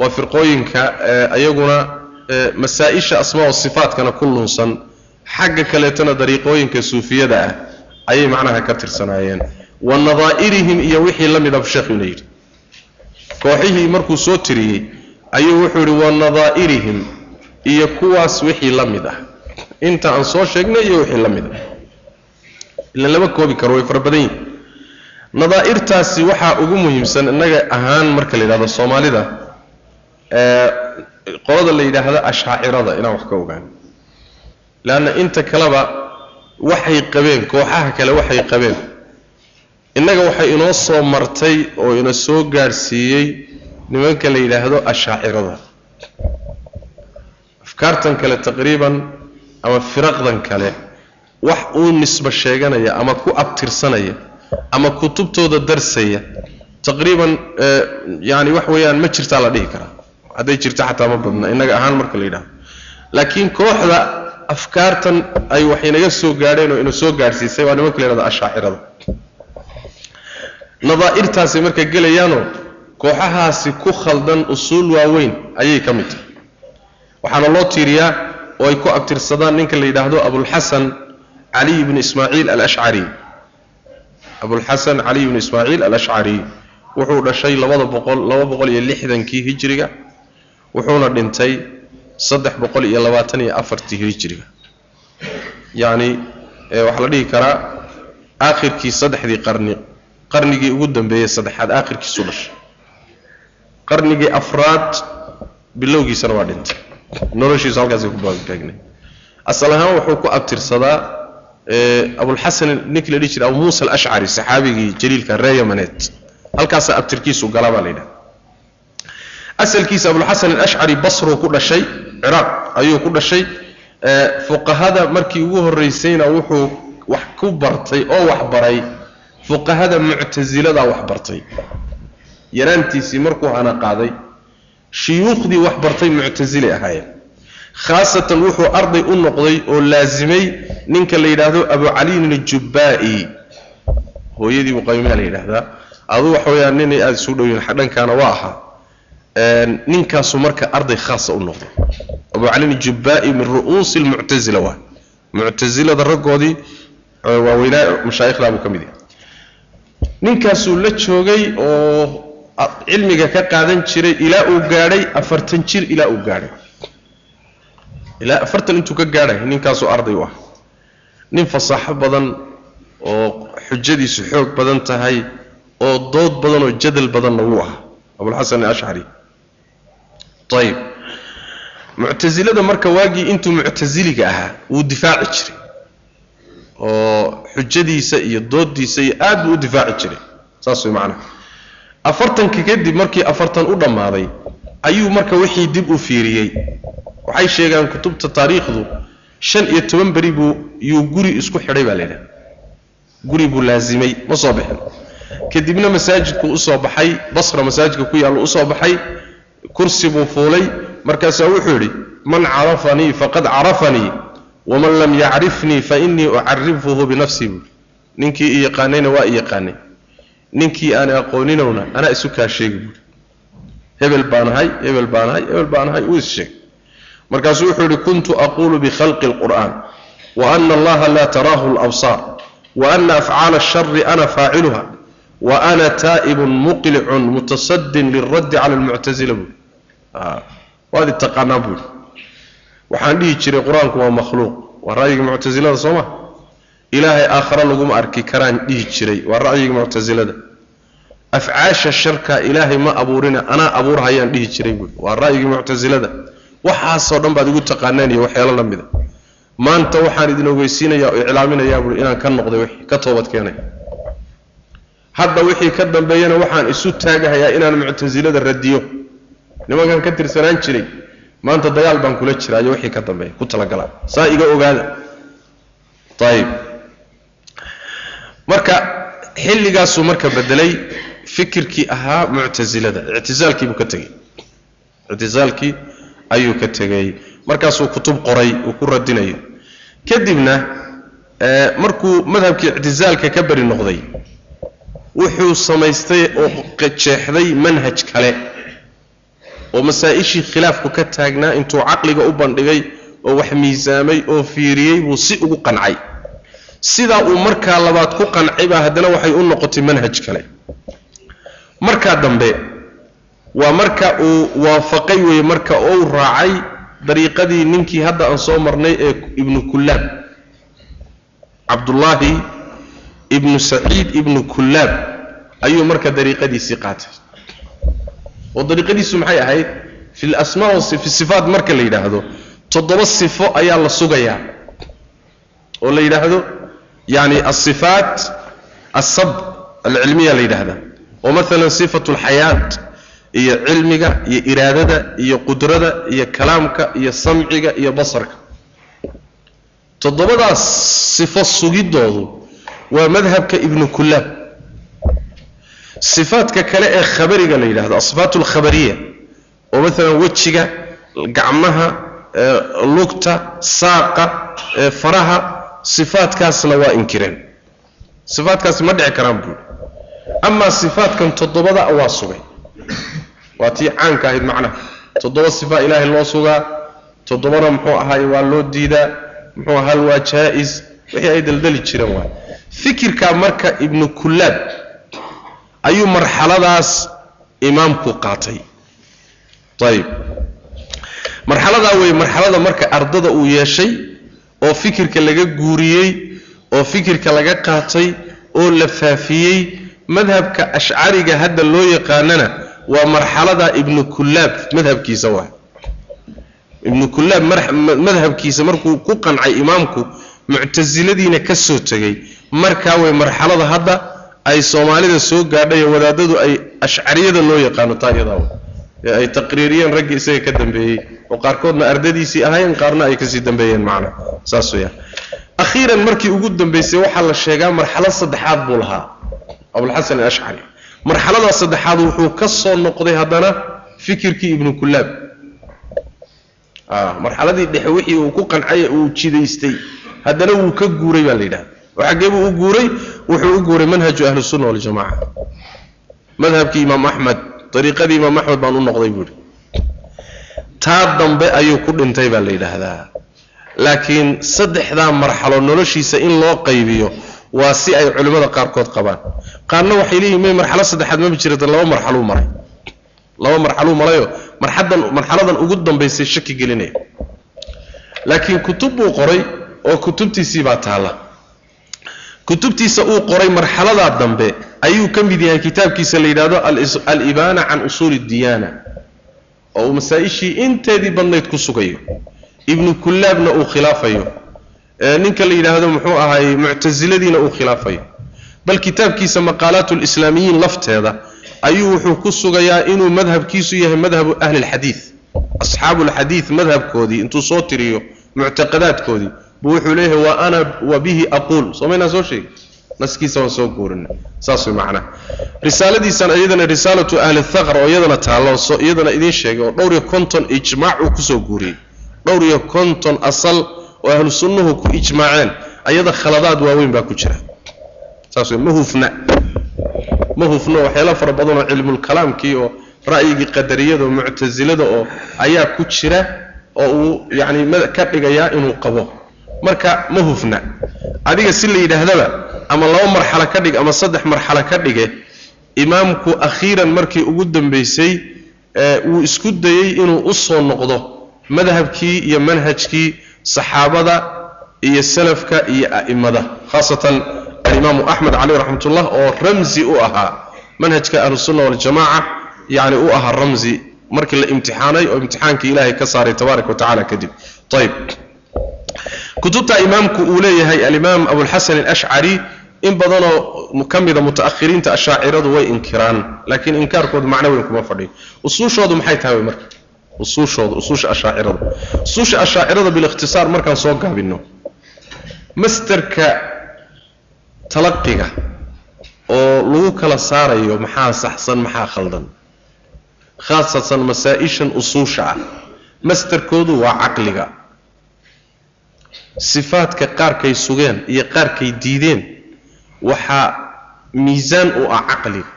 waa firqooyinka iyaguna masaa-isha asmaa sifaatkana ku lunsan. Xagga kaleetana dariiqooyinka suufiyada ah ayay macnaha ka tirsanaayeen. Wa nadaa'irihim iyo wixii la midab sheekhuna yidhi. Kooxihii markuu soo tiriyey ayuu wuxuu yidhi wa nadaa'irihim iyo kuwaas wixii la mid ah. Inta aan soo sheegnay iyo wixii la mid ah. Ilan lama koobi karo way fara badan yihiin nadaa'irtaasi waxaa ugu muhiimsan innaga ahaan marka la yidhahdo soomaalida qolada la yidhaahdo ashaacirada inaan wax ka ogaano leanna inta kaleba waxay qabeen kooxaha kale waxay qabeen. Innaga waxay inoo soo martay oo ina soo gaadhsiiyey nimanka la yidhaahdo ashaacirada afkaartan kale taqriiban ama firaqdan kale wax uu nisbo sheeganaya ama ku abtirsanaya ama kutubtooda darsaya taqriiban yani wax weeyaan ma jirtaa la dhihi karaa. Hadday jirto xataa ma badna innaga ahaan marka la yidhahdo laakiin kooxda afkaartan ay wax inaga soo gaadheen oo ina soo gaadhsiisay waa nimanka la yhahdo ashaacirada. Nadaa'irtaasi marka gelayaanoo kooxahaasi ku khaldan usuul waaweyn ayay ka mid tahay. Waxaana loo tiiriyaa oo ay ku abtirsadaan ninka la yidhaahdo abulxasan caliy bni ismaaciil alashcari abulxasan caliy bni ismaaciil alashcari wuxuu dhashay labada boqol laba boqol iyo lixdankii hijiriga wuxuuna dhintay saddex boqol iyo labaatan iyo afartii hijiriga yacni waxaa la dhihi karaa aakhirkii saddexdii qarni qarnigii ugu dambeeyey saddexaad aakhirkiisu dhashay. Qarnigii afraad bilowgiisana waa dhintay. Noloshiisu halkaasay ku baagtaagnay asal ahaan wuxuu ku abtirsadaa abulxasan ninkii la dhihi jiray abu muusa alashcari saxaabigii jaliilka ree yamaneed. Halkaasaa abtirkiisu gala baa la yidhaha. Asalkiisa abulxasan alashcari basruu ku dhashay ciraaq ayuu ku dhashay. Fuqahada markii ugu horraysayna wuxuu wax ku bartay oo wax baray. Fuqahada muctasiladaa wax bartay. Yaraantiisii markuu hana qaaday. Shuyuukhdii wax bartay muctasilay ahaayeen khaasatan wuxuu arday u noqday oo laasimay ninka la yidhaahdo abu caliyin ajubbaa'i hooyadii muqaymiyaa la yidhaahdaa. Aduu waxa weyaan ninay aada isu dhowyiin dhankaana waa ahaa ninkaasu marka arday khaasa u noqday. Abu caliyin min ru'uusi lmuctasila waa. Muctasilada raggoodii waaweynaa mashaaikhdabuu ka mid yahay. Ninkaasuu la joogay oo cilmiga ka qaadan jiray ilaa uu gaadhay afartan jir ilaa uu gaadhay ilaa afartan intuu ka gaadhay ninkaasuu arday u ah. Nin fasaaxo badan oo xujadiisu xoog badan tahay oo dood badan oo jadal badanna wuu ah abulxasan alashcari ayib muctasilada marka waagii intuu muctasiliga ahaa wuu difaaci jiray. Oo xujadiisa iyo doodiisa iyo aad buu u difaaci jiray. Saas way macnaha afartanka kadib markii afartan u dhammaaday ayuu marka wixii dib u fiiriyey waxay sheegaan kutubta taariikhdu shan iyo toban beri buu yuu guri isku xidhay baa la yidhaha guri buu laasimay ma soo bixin. Kadibna masaajidku u soo baxay basra masaajidka ku yaallo u soo baxay kursi buu fuulay. Markaasaa wuxuu yidhi man carafanii faqad carafanii waman lam yacrifnii fa innii ucarifuhu binafsii buui ninkii i yaqaanayna waa i yaqaanay. Ninkii aan aqooninowna anaa isu kaa sheegi buui hebel baan ahay hebel baan ahay hebel baan ahay uu is sheegay markaasuu wuxuu yidhi kuntu aquulu bikhalqi اlqur'an wa ana allaha laa taraahu اlabsaar wa ana afcaala ashari ana faaciluha wa ana taa'ibun muqlicun mutasadin liraddi cala almuctasila buui waad itaqaanaa buui waxaan dhihi jiray qur'aanku waa makhluuq waa ra'yiga muctasilada soo ma? Ilaahay aakhare laguma arki karaan dhihi jiray waa ra'yiga muctasilada afcaasha sharka ilaahay ma abuurina anaa abuurhayaan dhihi jiray buui waa ra'yiga muctasilada waxaasoo dhan baad igu taqaaneen iyo waxyaalo la mida. Maanta waxaan idin ogeysiinayaa oo iclaaminayaa buui inaan ka noqday wixii ka toobad keenay. Hadda wixii ka dambeeyana waxaan isu taagahayaa inaan muctasilada radiyo. Nimankan ka tirsanaan jiray maanta dagaal baan kula jiraa iyo wixii ka dambeeya ku talagalaa saa iga ogaada. Ayib marka xilligaasuu marka bedelay fikirkii ahaa muctasilada. Ictisaalkiibuu ka tegey. Ictisaalkii ayuu ka tegey markaasuu kutub qoray uu ku radinayo. Kadibna markuu madhabkii ictisaalka ka beri noqday wuxuu samaystay oo jeexday manhaj kale oo masaa-ishii khilaafku ka taagnaa intuu caqliga u bandhigay oo wax miisaamay oo fiiriyey buu si ugu qancay. Sidaa uu markaa labaad ku qancay baa haddana waxay u noqotay manhaj kale. Markaa dambe waa marka uu waafaqay weeye marka uu raacay dariiqadii ninkii hadda aan soo marnay ee ibnu kullaab. Cabdullaahi ibnu saciid ibnu kullaab ayuu marka dariiqadiisii qaatay. Oo dariiqadiisu maxay ahayd? Fi lasmaa marka la yidhaahdo toddoba sifo ayaa la sugayaa oo la yidhaahdo yani asifaat asab alcilmiya la yidhahdaa oo maalan sifatu alxayaat iyo cilmiga iyo iraadada iyo qudrada iyo kalaamka iyo samciga iyo basarka. Toddobadaas sifo sugidoodu waa madhabka ibnu kullaab. Sifaadka kale ee khabariga la yidhahdo asifaat alkhabariya oo maalan wejiga gacmaha lugta saaqa faraha sifaadkaasna waa inkireen. Sifaadkaasi ma dhici karaan buuri amaa sifaadkan toddobada waa sugay waa tii caanka ahayd macnaha toddoba sifaa ilaahay loo sugaa toddobana muxuu ahaay waa loo diidaa muxuu ahaa waa jaa-is. Wixii ay daldali jireen waay fikirkaa marka ibnu kullaab ayuu marxaladaas imaamku qaatay. Ayib marxaladaa wey marxalada marka ardada uu yeeshay oo fikirka laga guuriyey oo fikirka laga qaatay oo la faafiyey madhabka ashcariga hadda loo yaqaanana waa marxalada ibnu kullaab madhabkiisa waa ibnu kullaab madhabkiisa markuu ku qancay imaamku muctasiladiina ka soo tegey markaa way marxalada hadda ay soomaalida soo gaadhay ee wadaadadu ay ashcariyada loo yaqaano taa iyadaa ee ay taqriiriyeen raggii isaga ka dambeeyey. Oo qaarkoodna ardadiisii ahayn qaarna ay ka sii dambeeyeen macna. Saas weyaan akhiiran markii ugu dambaysay waxaa la sheegaa marxalad saddexaad buu lahaa. Abulxasan alashcari marxaladaa saddexaad wuxuu ka soo noqday haddana fikirkii ibnu kullaab. Marxaladii dhexe wixii uu ku qancay uu jidaystay haddana wuu ka guuray baa la yidhahda oo buu u guuray wuxuu u guuray manhaju ahlisunna waljamaca madhabkii imaam axmed dariiqadii imaam axmed baan u noqday buuhi taa dambe ayuu ku dhintay baa la yidhaahdaa. Laakiin saddexdaa marxalo noloshiisa in loo qaybiyo waa si ay culimmada qaarkood qabaan. Qaarna waxay leeyihiin may marxalo saddexaad maba jirata laba marxaluu maray. Laba marxaluu marayo marxadan marxaladan ugu dambaysay shaki gelinaya laakiin kutub buu qoray oo kutubtiisii baa taalla. Kutubtiisa uu qoray marxaladaa dambe ayuu ka mid yahay kitaabkiisa la yidhahdo alibaana can usuuli اdiyaana oo uu masaa-ishii inteedii badnayd ku sugayo. Ibnu kullaabna uu khilaafayo ninka la yidhaahdo muxuu ahaay muctasiladiina uu khilaafayo bal kitaabkiisa maqaalaat lislaamiyiin lafteeda ayuu wuxuu ku sugayaa inuu madhabkiisu yahay madhabu ahli lxadiid madhabkoodii intuu soo tiriyo muctaqadaadkoodii buu wuxuu leeyahay wa ana wa bihi aquul. Soo maynaa soo sheegi naskiisa waan soo guurinay saas way risaaladiisan iyadana risaalatu ahli thaqr oo iyadana taallo iyadana idiin sheegay oo dhowr iyo konton ijmaac uu ku soo guuriyey. Dhowr iyo konton asal oo ahlu sunnuhu ku ijmaaceen ayada khaladaad waaweyn baa ku jira. Saas ma hufna. Ma hufno waxyaala fara badan oo cilmulkalaamkii oo ra'yigii qadariyada oo muctasilada oo ayaa ku jira oo uu yacni ka dhigayaa inuu qabo. Marka ma hufna. Adiga si la yidhaahdaba ama laba marxalo ka dhig ama saddex marxalo ka dhige imaamku akhiiran markii ugu dambaysay wuu isku dayey inuu u soo noqdo madhabkii iyo manhajkii saxaabada iyo salafka iyo a'immada khaasatan alimaamu axmed caleyh raxmatullah oo ramsi u ahaa manhajka ahlusunna waljamaaca yacni u ahaa ramsi markii la imtixaanay oo imtixaankii ilaahay ka saaray tabaaraka wa tacala kadib. Ayb kutubta imaamku uu leeyahay alimaam abulxasan alashcari in badanoo ka mida mutaakhiriinta ashaaciradu way inkiraan laakiin inkaarkoodu macno weyn kuma fadhiyo usuushoodu maxay tahay marka usuushooda usuusha ashaacirada. Usuusha ashaacirada bilikhtisaar markaan soo gaabino masderka talaqiga oo lagu kala saarayo maxaa saxsan maxaa khaldan? Khaasatan masaa-ishan usuusha ah. Masderkoodu waa caqliga. Sifaadka qaarkay sugeen iyo qaarkay diideen waxaa miisaan u ah caqliga.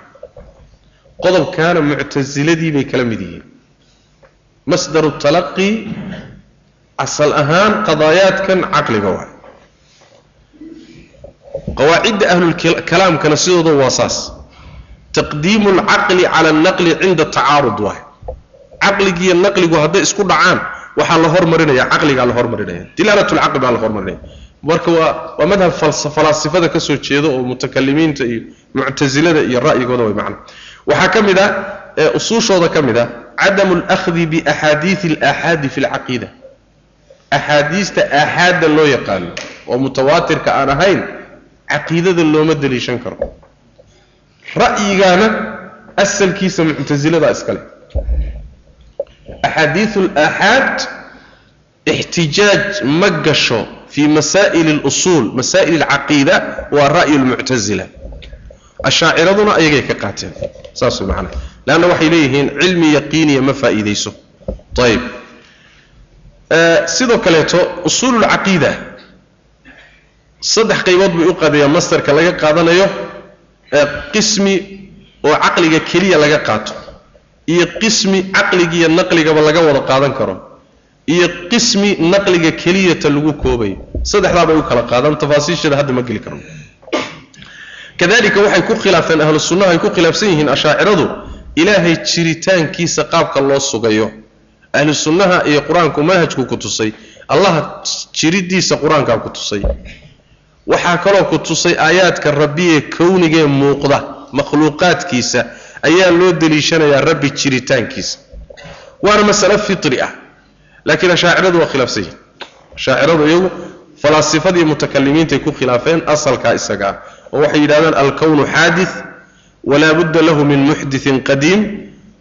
Qodobkaana muctasiladii bay kala mid yihiin masdaru talaqi asal ahaan qadaayaadkan caqliga waay qawaacidda ahlulkalaamkana sidooda waa saas. Taqdiimu alcaqli cala alnaqli cinda tacaarud waay caqligiiyo naqligu hadday isku dhacaan waxaa la hormarinaya caqligaa la hormarinaya dilaalat lcaqli baa la hormarinaya. Marka waa waa madhab falaasifada ka soo jeeda oo mutakalimiinta iyo muctasilada iyo ra'yigooda way macna waxaa ka mid ah usuushooda ka mid ah cadamu alakhdi biaxaadiisi alaaxaadi fi lcaqiida axaadiista aaxaadda loo yaqaano oo mutawaatirka aan ahayn caqiidada looma daliishan karo ra'yigaana asalkiisa muctasilada iskale axaadiiu alaaxaad ixtijaaj ma gasho fii masaa'il اlusuul masaa'il alcaqiida waa ra'yu lmuctasila ashaaciraduna ayagay ka qaateen saas way leanna waxay leeyihiin cilmi yaqiiniya ma faa'iidayso ayib sidoo kaleeto usuul lcaqiida saddex qaybood bay u qaadayaan mastarka laga qaadanayo qismi oo caqliga keliya laga qaato iyo qismi caqligiiyo naqligaba laga wada qaadan karo iyo qismi naqliga keliyata lagu koobayo saddexdaa bay u kala qaadaan tafaasiisheeda hadda ma geli karno kadalika waxay ku khilaafeen ahlu sunnaha ay ku khilaafsan yihiin ashaaciradu ilaahay jiritaankiisa qaabka loo sugayo. Ahlu sunnaha iyo qur'aanku manhajku ku tusay. Allah jiridiisa qur'aankaa ku tusay. Waxaa kaloo ku tusay aayaadka rabbiyee kownigee muuqda makhluuqaadkiisa ayaa loo deliishanayaa rabbi jiritaankiisa. Waana masale fitri ah laakiin ashaaciradu waa khilaafsan yihiin ashaaciradu iyagu falaasifadii mutakalimiintay ku khilaafeen asalkaa isaga ah oo waxay yidhahdeen alkownu xaadith walaa budda lahu min muxdiثin qadiim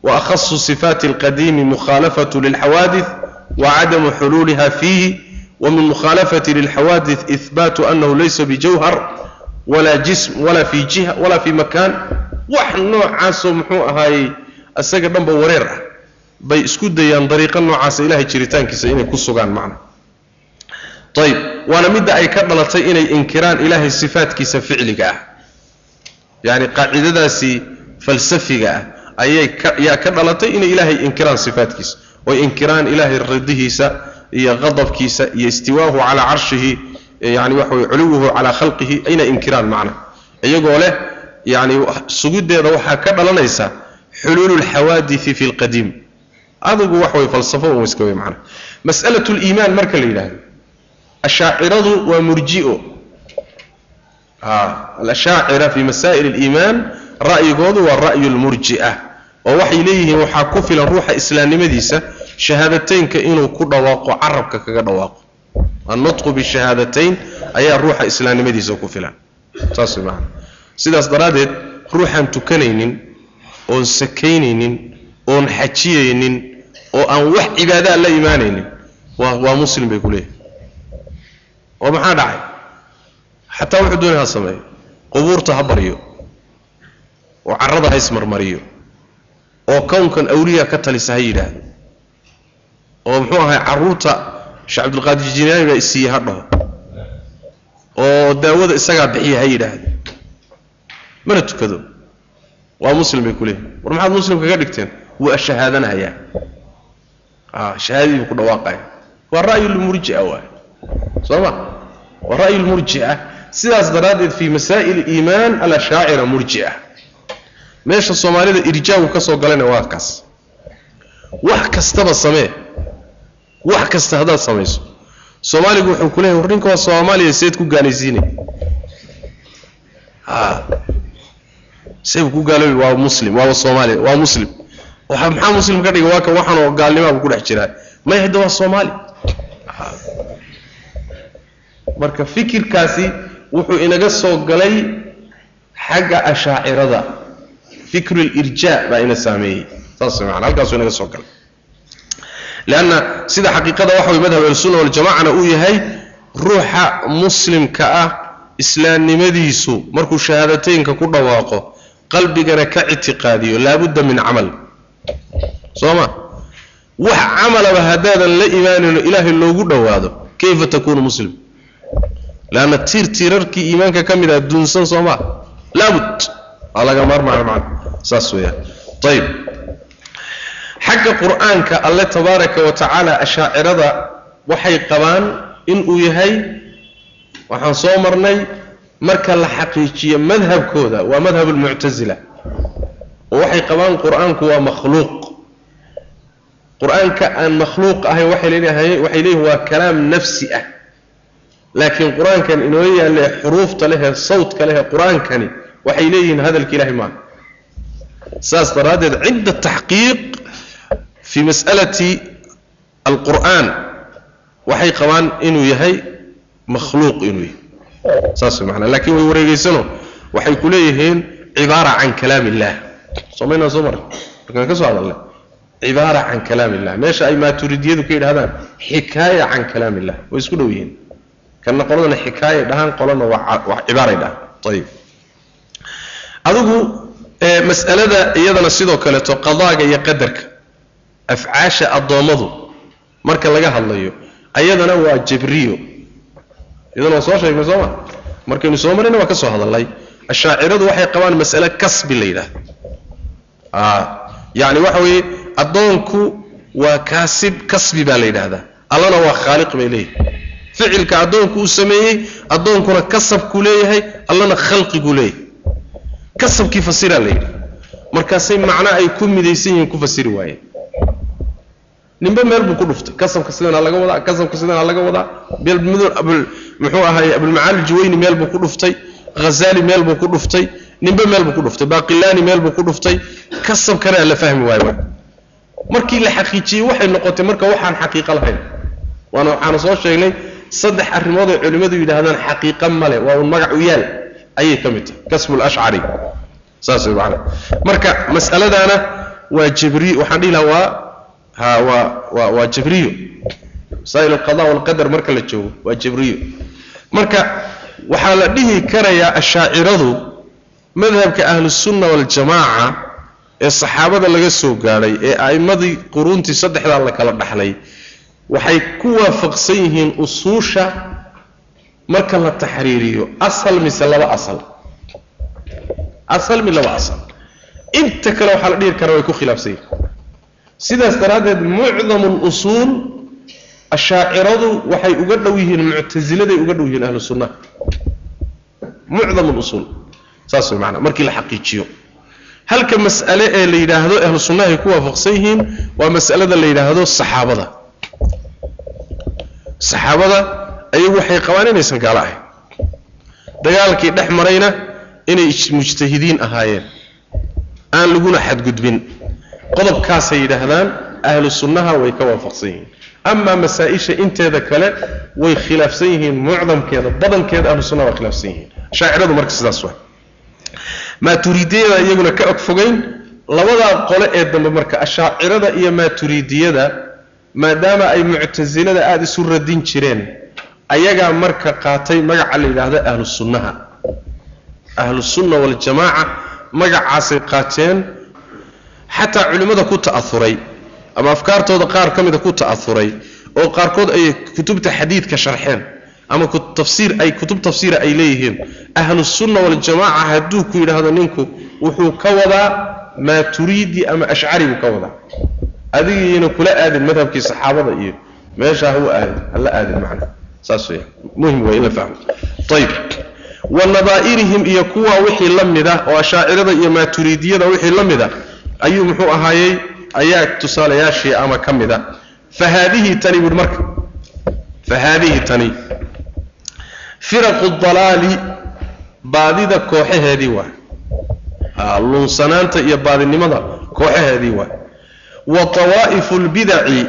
waakhasu sifaati اlqadiimi mukhaalafatu lilxawaadih wacadamu xuluuliha fiihi wamin mukhaalafati lilxawaadih ihbaatu anahu laysa bijawhar walaa jism walaa fii jiha walaa fii makaan wax noocaasoo muxuu ahaayey isaga dhanba wareer ah bay isku dayaan dariiqo noocaasa ilahay jiritaankiisa inay ku sugaan macna ayb waana midda ay ka dhalatay inay inkiraan ilaahay sifaatkiisa ficliga ah yacni qaacidadaasi falsafiga ah ayay ka dhalatay inay ilaahay inkiraan sifaatkiisa oy inkiraan ilaahay ridihiisa iyo qadabkiisa iyo istiwaahu calaa carshihi yani waxa weye culuwuhu calaa khalqihi inay inkiraan macna. Iyagoo leh yani sugiddeeda waxaa ka dhalanaysa xuluulu lxawaadii fi lqadiim adigu wax way falsafo un iska wey macna. Mas'alat liimaan marka la yidhaahdo ashaaciradu waa murji'o alashaacira fi masaa'il aliimaan ra'yigoodu waa ra'yu lmurji'a oo waxay leeyihiin waxaa ku filan ruuxa islaamnimadiisa shahaadateynka inuu ku dhawaaqo carabka kaga dhawaaqo. Annutqu bishahaadatayn ayaa ruuxa islaamnimadiisa ku filan. Saas way macana sidaas daraaddeed ruuxaan tukanaynin oon sakaynaynin oon xajiyaynin oo aan wax cibaadaa la imaanaynin waa waa muslim bay ku leeyihiin oo maxaa dhacay xataa wuxuu doonay ha sameeyo qubuurta ha baryo oo carrada ha ismarmariyo. Oo kownkan awliya ka talisa ha yidhaahdo. Oo muxuu ahay carruurta sheekh cabdulqaadir jinaani baa isiiye ha dhaho. Oo daawada isagaa bixiya ha yidhaahdo. Mana tukado. Waa muslim bay ku leeyihiin war maxaad muslimka ka dhigteen? Wuu ashahaadanayaa a shahaadadii buu ku dhawaaqaya waa ra'yulmurji'a waay. Soo ma? Waa ra'yulmurji'a sidaas daraaddeed fii masaa'il iimaan alashaacira murji'a. Meesha soomaalida irjaagu ka soo galayna waa kaas wax kastaba samee. Wax kasta haddaad samayso. Soomaaligu wuxuu ku leeyahy war ninka waa soomaaliya seed ku gaalaysiinay a seebuu ku gaaloobi waa muslim waaba soomaaliya waa muslim. Maxaa muslim ka dhiga waa kan oo gaalnimaa buu ku dhex jiraa may hadda waa soomaali. Marka fikirkaasi wuxuu inaga soo galay xagga ashaacirada. Fikru lirjaa baa ina saameeyey. Saas inaga soo galay. Leanna sida xaqiiqada waxa way madhab ahlusunna waljamacana uu yahay ruuxa muslimka ah islaamnimadiisu markuu shahaadateynka ku dhawaaqo qalbigana ka ictiqaadiyo laabudda min camal. Soo ma? Wax camalaba haddaadan la imaanayno ilaahay loogu dhowaado kayfa takuunu muslim leanna tiir tiirarkii iimaanka ka mid ah duunsan soo maa laabud. Waa laga maarmaana macna saas weeyaan. Ayib xagga qur'aanka alle tabaaraka wa tacaala ashaacirada waxay qabaan inuu yahay waxaan soo marnay marka la xaqiijiyo madhabkooda. Waa madhab almuctasila oo waxay qabaan qur'aanku waa makhluuq. Qur'aanka aan makhluuq ahayn waxay leeyihiin waa kalaam nafsi ah laakiin qur'aankan inoo yaalle xuruufta lehee sawdka lehee qur'aankani waxay leeyihiin hadalka ilahi maaha saas daraaddeed cinda taxqiiq fi mas'alati alqur'aan waxay qabaan inuu yahay makhluuq inuu yahay. Saas macnaa. Laakiin way wareegeysano waxay ku leeyihiin cibaara can kalaam illah soomaynaa soo maray markaan ka soo hadalnay. Cibaara can kalaam illah meesha ay maaturidiyadu ka yidhahdaan xikaaya can kalaam illah way isku dhow yihiin kana qoladana xikaaya dhahaan qolana waa cibaaray dhahaan. Ayib. Adigu mas'alada iyadana sidoo kaleeto qadaaga iyo qadarka afcaasha addoommadu marka laga hadlayo ayadana waa jabriyo iyadana waa soo sheegnay sooma markaynu soo marayna waa ka soo hadalnay ashaaciradu waxay qabaan mas'ale kasbi la yidhahdo yacni waxa weeye addoonku waa kaasib kasbi baa la yidhaahdaa. Allana waa khaaliq bay leeyihi ficilka addoonku uu sameeyey addoonkuna kasabkuu leeyahay allana khalqiguu leeyahay. Kasabkii fasiraa la yidhi. Markaasay macno ay ku midaysan yihiin ku fasiri waayeen. Ninba meel buu ku dhuftay. Kasabka sidana laga wadaa kasabka sidana laga wadaa. Muxuu ahaay abulmacaali juwayni meel buu ku dhuftay. Hazaali meel buu ku dhuftay. Ninba meel buu ku dhuftay. Baqilaani meel buu ku dhuftay. Kasabkana la fahmi waayo. Markii la xaqiijiyey waxay noqotay marka waxaan xaqiiqo lahayn. Waana waxaanu soo sheegnay saddex arrimood ay culimmadu yidhaahdaan xaqiiqa male waa un magac u yaal ayay ka mid tahay. Kasbu lashcari saas marka mas'aladana waa jabri waxaan dhihi lahaa waa ha waa waa waa jabriyo masaa'il alqada walqadar marka la joogo waa jabriyo marka waxaa la dhihi karayaa ashaaciradu madhabka ahlusunna waljamaaca ee saxaabada laga soo gaadhay ee a'immadii quruuntii saddexdaa la kala dhaxlay waxay ku waafaqsan yihiin usuusha marka la taxriiriyo asal mise laba asal. Asal mi laba asal. Inta kale waxaa la dhihi karaa way ku khilaafsan yihiin. Sidaas daraaddeed mucdamu lusuul ashaaciradu waxay uga dhow yihiin muctasiladay uga dhow yihiin ahlu sunnaha mucdamu lusuul saas way macanaa markii la xaqiijiyo. Halka mas'ale ee la yidhaahdo ahlu ku waafaqsan yihiin waa mas'alada la yidhaahdo saxaabada saxaabada ayagu waxay qabaan inaysan gaalo ahayn. Dagaalkii dhex marayna inay mujtahidiin ahaayeen. Aan laguna xadgudbin. Qodobkaasay yidhaahdaan ahlu sunnaha way ka waafaqsan yihiin. Amaa masaa-isha inteeda kale way khilaafsan yihiin mucdamkeeda badankeeda ahlu sunnaha waa khilaafsan yihiin. Shaaciradu marka sidaas waa. Maaturidiyada iyaguna ka og fogeyn labadaa qole ee dambe marka ashaacirada iyo maaturidiyada maadaama ay muctasilada aada isu radin jireen ayagaa marka qaatay magaca la yidhaahdo ahlu sunnaha. Ahlusunna waljamaaca magacaasay qaateen xataa culimmada ku ta'auray ama afkaartooda qaar ka mida ku ta'auray oo qaarkood ay kutubta xadiidka sharxeen ama tafsiir ay kutub tafsiira ay leeyihiin. Ahlusunna waljamaaca hadduu ku yidhaahdo ninku wuxuu ka wadaa maaturiidi ama ashcari buu ka wadaa adigiina kula aadin madhabkii saxaabada iyo meesha ha aadin hala aadin macna. Saas weya muhiim wey in la fahmo. Ayib wa nadaa'irihim iyo kuwa wixii la mida oo ashaacirada iyo maaturiidiyada wixii la mida ayuu muxuu ahaayey ayaa tusaalayaashii ama ka mida fa haadihi tani buuhi marka. Fa tani. Firaqu dalaali baadida kooxaheedii waa. Luunsanaanta iyo baadinimada kooxaheedii waa wa tawaa'ifu lbidaci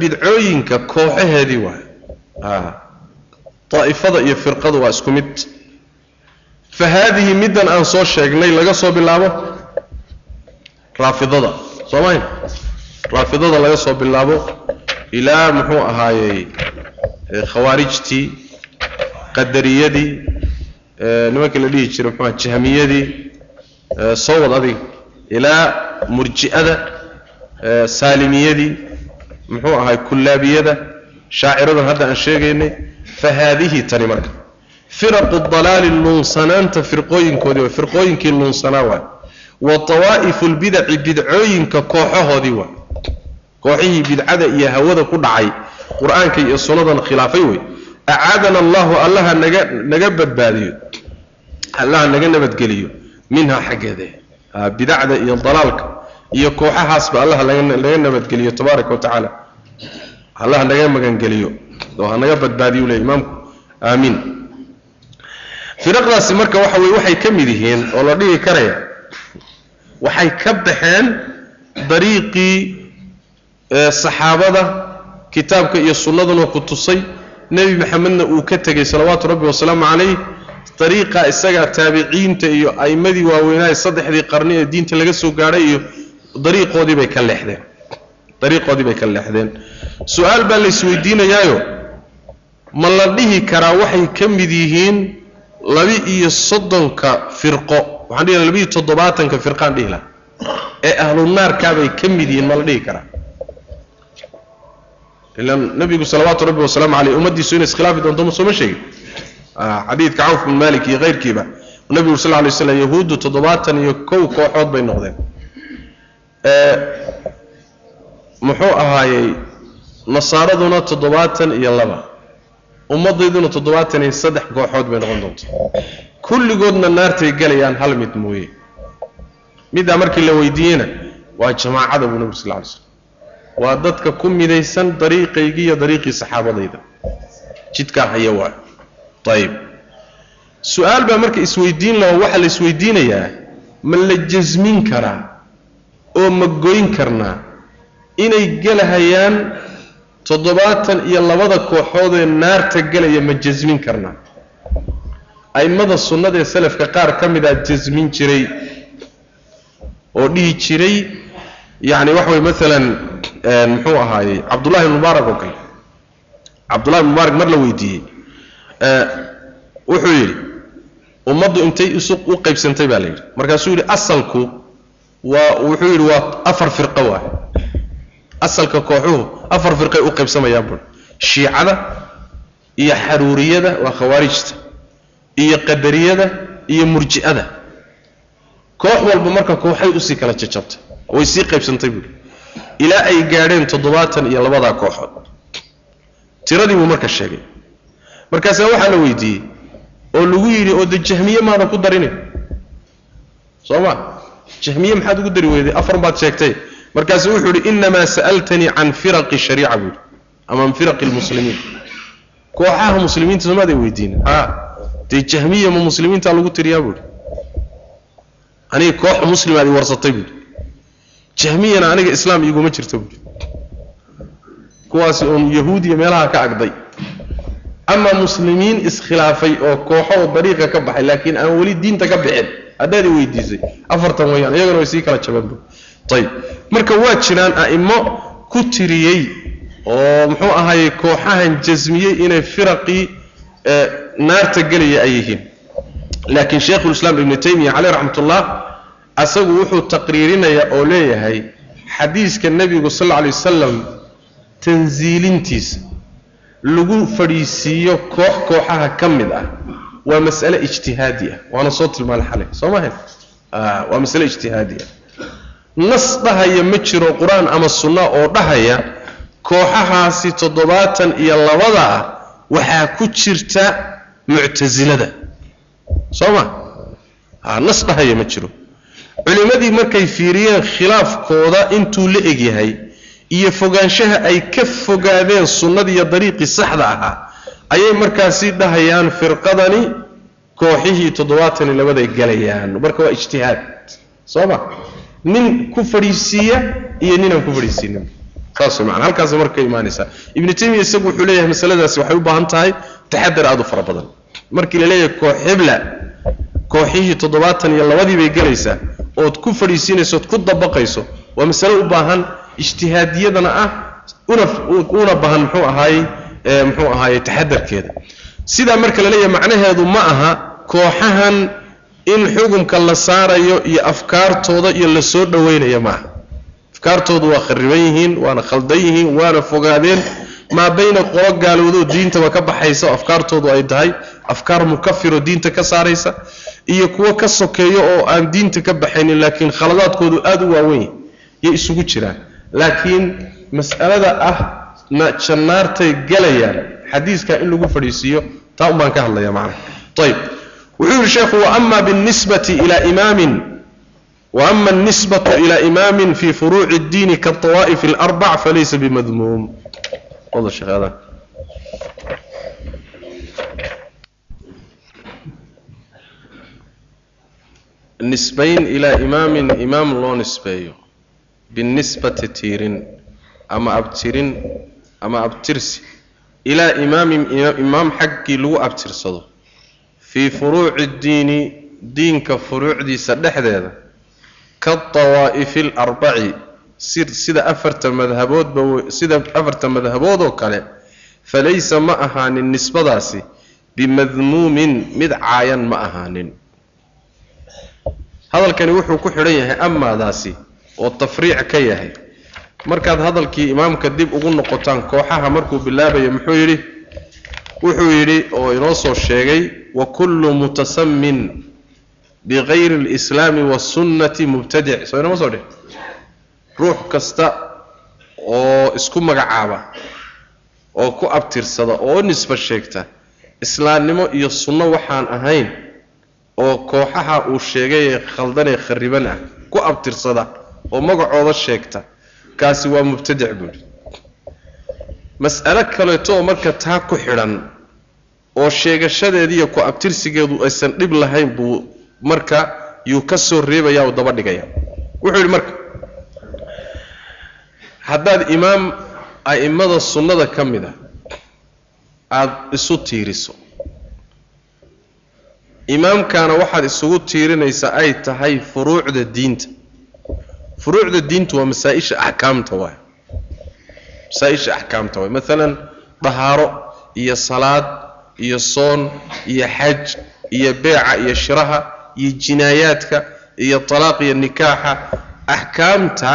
bidcooyinka kooxaheedii waa daa'ifada iyo firqadu waa isku mid. Fa haadihi middan aan soo sheegnay laga soo bilaabo raafidada. Soo mayn raafidada laga soo bilaabo ilaa muxuu ahaayey khawaarijtii qadariyadii nimankii la dhihi jiray muxua jahmiyadii soo wad adiga ilaa murji'ada saalimiyadii muxuu ahay kullaabiyada shaaciradan hadda aan sheegaynay fa haadihi tani marka. Firaqu dalaali luunsanaanta firqooyinkoodii waa firqooyinkii luunsanaa waay wa tawaa'ifu lbidaci bidcooyinka kooxahoodii waay kooxihii bidcada iyo hawada ku dhacay qur'aanka iyo sunnadan khilaafay wey acaadana allahu allaha naga naga badbaadiyo allaha naga nabadgeliyo minhaa xaggeede bidacda iyo dalaalka iyo kooxahaasba allaha laga nabadgeliyo tabaaraka wa tacaala allaha naga magangeliyo oo hanaga badbaadiyu le imaamku aamiin firaqdaasi marka waxa weye waxay ka mid yihiin oo la dhihi karaya waxay ka baxeen dariiqii saxaabada kitaabka iyo sunnaduna ku tusay nebi maxamedna uu ka tegey salawaatu rabbi wasalaamu calayh dariiqa isagaa taabiciinta iyo a'immadii waaweynaaye saddexdii qarni ee diinta laga soo gaadhay iyo dariiqoodii bay ka leexdeen. Dariiqoodii bay ka leexdeen. Su'aal baa la isweydiinayaayo. Ma la dhihi karaa waxay ka mid yihiin laba-iyo soddonka firqo? Waxaan dhihi laha labiiyo toddobaatanka firqaan dhihi laha ee ahlunaarkaabay ka mid yihiin ma la dhihi karaa? Ilan nabigu salawaatu rabbi wasalaamu caleyh ummaddiisu inay iskhilaafi doonto ma sooma sheegin xadiidka cawf bin malik iyo keyrkiiba nabigu sal lay slam yahuuddu toddobaatan iyo kow kooxood bay noqdeen. Muxuu ahaayey nasaaraduna toddobaatan iyo laba ummaddayduna toddobaatan iyo saddex kooxood bay noqon doonta kulligoodna naartay gelayaan hal mid mooye. Middaa markii la weydiiyeyna waa jamaacada buu nabigu sal lay slam waa dadka ku midaysan dariiqaygii iyo dariiqii saxaabadayda. Jidkaa haya waa ayib su'aal baa marka isweydiin laho waxaa la isweydiinayaa ma la jasmin karaa oo ma goyn karnaa inay gelahayaan toddobaatan iyo labada kooxoodee naarta gelaya ma jasmin karnaa a'immada sunnada ee salafka qaar ka midaa jasmin jiray oo dhihi jiray yacni waxa way maalan muxuu ahaayey cabdullahi mubaarak oo kale. Cabdullahi ibn mubaarak mar la weydiiyey wuxuu yidhi ummaddu intay isu u qaybsantay baa la yidhi. Markaasuu yidhi asalku waa wuxuu yidhi waa afar firqo waay. Asalka kooxuhu afar firqay u qaybsamayaan bur shiicada iyo xaruuriyada waa khawaarijta iyo qadariyada iyo murji'ada. Koox walba marka kooxay u sii kala jajabtay way sii qaybsantay buuri ilaa ay gaadheen toddobaatan iyo labadaa kooxood. Tiradii buu marka sheegay markaasaa waxaa la weydiiyey oo lagu yidhi oo de jahmiye maadan ku darinin. Soo ma jahmiye maxaad ugu dari weyday afar baad sheegtay. Markaasuu wuxuu yidhi innamaa sa'altanii can firaqi shariica buu yidhi. Ama an firaqi lmuslimiin kooxaha muslimiinta soomaaday weydiinin haa. Dee jahmiya ma muslimiintaa lagu tiriyaa buu yidhi. Aniga koox muslimaad i warsatay buu yidhi. Jahmiyana aniga islaam iguma jirto buu yidhi. Kuwaasi uun yahuudiya meelaha ka agday ama muslimiin iskhilaafay oo kooxo oo dariiqa ka baxay laakiin aan weli diinta ka bixin. Haddaad i weydiisay. Afartan weyaan iyagana way sii kala jabeen bu ayib marka waa jiraan a'imo ku tiriyey oo muxuu ahaayey kooxahan jasmiyey inay firaqii naarta gelaya ay yihiin. Laakiin sheikhulislaam ibnu taymiya caleyh raxmatullah asagu wuxuu taqriirinayaa oo leeyahay xadiiska nebigu sal alla lay wasalam tansiilintiisa lagu fadhiisiiyo koox kooxaha ka mid ah. Waa mas'ale ijtihaadi ah. Waana soo tilmaanay xalay soo mahayn waa masale ijtihaadi ah. Nas dhahaya ma jiro qur'aan ama sunna oo dhahaya kooxahaasi toddobaatan iyo labada ah waxaa ku jirta muctasilada soo ma? Nas dhahaya ma jiro. Culimmadii markay fiiriyeen khilaafkooda intuu la egyahay iyo fogaanshaha ay ka fogaadeen sunnadiiyo dariiqii saxda ahaa ayay markaasi dhahayaan firqadani kooxihii toddobaatan iyo labaday galayaan. Marka waa ijtihaad soo ma? Nin ku fadhiisiiya iyo ninaan ku fadhiisiinin. Saas man halkaas marka imaanaysaa ibnu taymiya isagu wuxuu leeyahay masaladaasi waxay u baahan tahay taxadar aad u fara badan. Markii la leeyahay koox xibla kooxihii toddobaatan iyo labadii bay ood ku fadhiisiinayso ood ku dabaqayso waa masale u baahan ijtihaadiyadana ah una baahan muxuu ahaayey muxuu ahaayey taxadarkeeda. Sidaa marka la macnaheedu ma aha kooxahan in xukunka la saarayo iyo afkaartooda iyo la soo dhoweynaya ma aha. Afkaartoodu waa khariban yihiin waana khaldan yihiin waana fogaadeen. Maa bayna qolo gaalowdoo diintaba ka baxaysa oo afkaartoodu ay tahay afkaar mukafiroo diinta ka saaraysa iyo kuwo ka sokeeyo oo aan diinta ka baxaynin laakiin khaladaadkoodu aada u waawen yay isugu jiraan laakiin mas'alada ah na jannaartay galayaan xadiiskaa in lagu fadhiisiiyo taa un baan ka hadlaya macnaha ayib wuxuu yihi sheekhu waama binisbati ilaa imaamin waama alnisbatu ilaa imaamin fi furuuci اddiini kaطawaa'ifi اlarbac falaysa bimadmuum wada sheekh adan nisbayn ilaa imaamin imaam loo nisbeeyo binisbati tiirin ama abtirin ama abtirsi ilaa imaamin imaam xaggii lagu abtirsado fii furuuci ddiini diinka furuucdiisa dhexdeeda kaawaa'ifi alarbaci sida afarta madhaboodba sida afarta madhabood oo kale falaysa ma ahaanin nisbadaasi bimadmuumin mid caayan ma ahaanin hadalkani wuxuu ku xidhan yahay amaadaasi oo tafriic ka yahay. Markaad hadalkii imaamka dib ugu noqotaan kooxaha markuu bilaabayo muxuu yidhi? Wuxuu yidhi oo inoo soo sheegay wa kullu mutasamin bikayri alislaami waasunnati mubtadic soo inama soo dheh ruux kasta oo isku magacaaba oo ku abtirsada oo nisba sheegta islaamnimo iyo sunno waxaan ahayn oo kooxaha uu sheegay ee khaldanee khariban ah ku abtirsada oo magacooda sheegta. Kaasi waa mubtadic buuhi mas'alo kaleeto oo marka taa ku xidhan oo sheegashadeediiyo ku abtirsigeedu aysan dhib lahayn buu marka yuu ka soo reebaya oo daba dhigaya. Wuxuu yidhi marka haddaad imaam a'immada sunnada ka mid a aada isu tiiriso. Imaamkaana waxaad isugu tiirinaysaa ay tahay furuucda diinta furuucda diinta waa masaa-isha axkaamta waay. Masaa-isha axkaamta waay. Maalan dahaaro iyo salaad iyo soon iyo xaj iyo beeca iyo shiraha iyo jinaayaadka iyo talaaq iyo nikaaxa axkaamta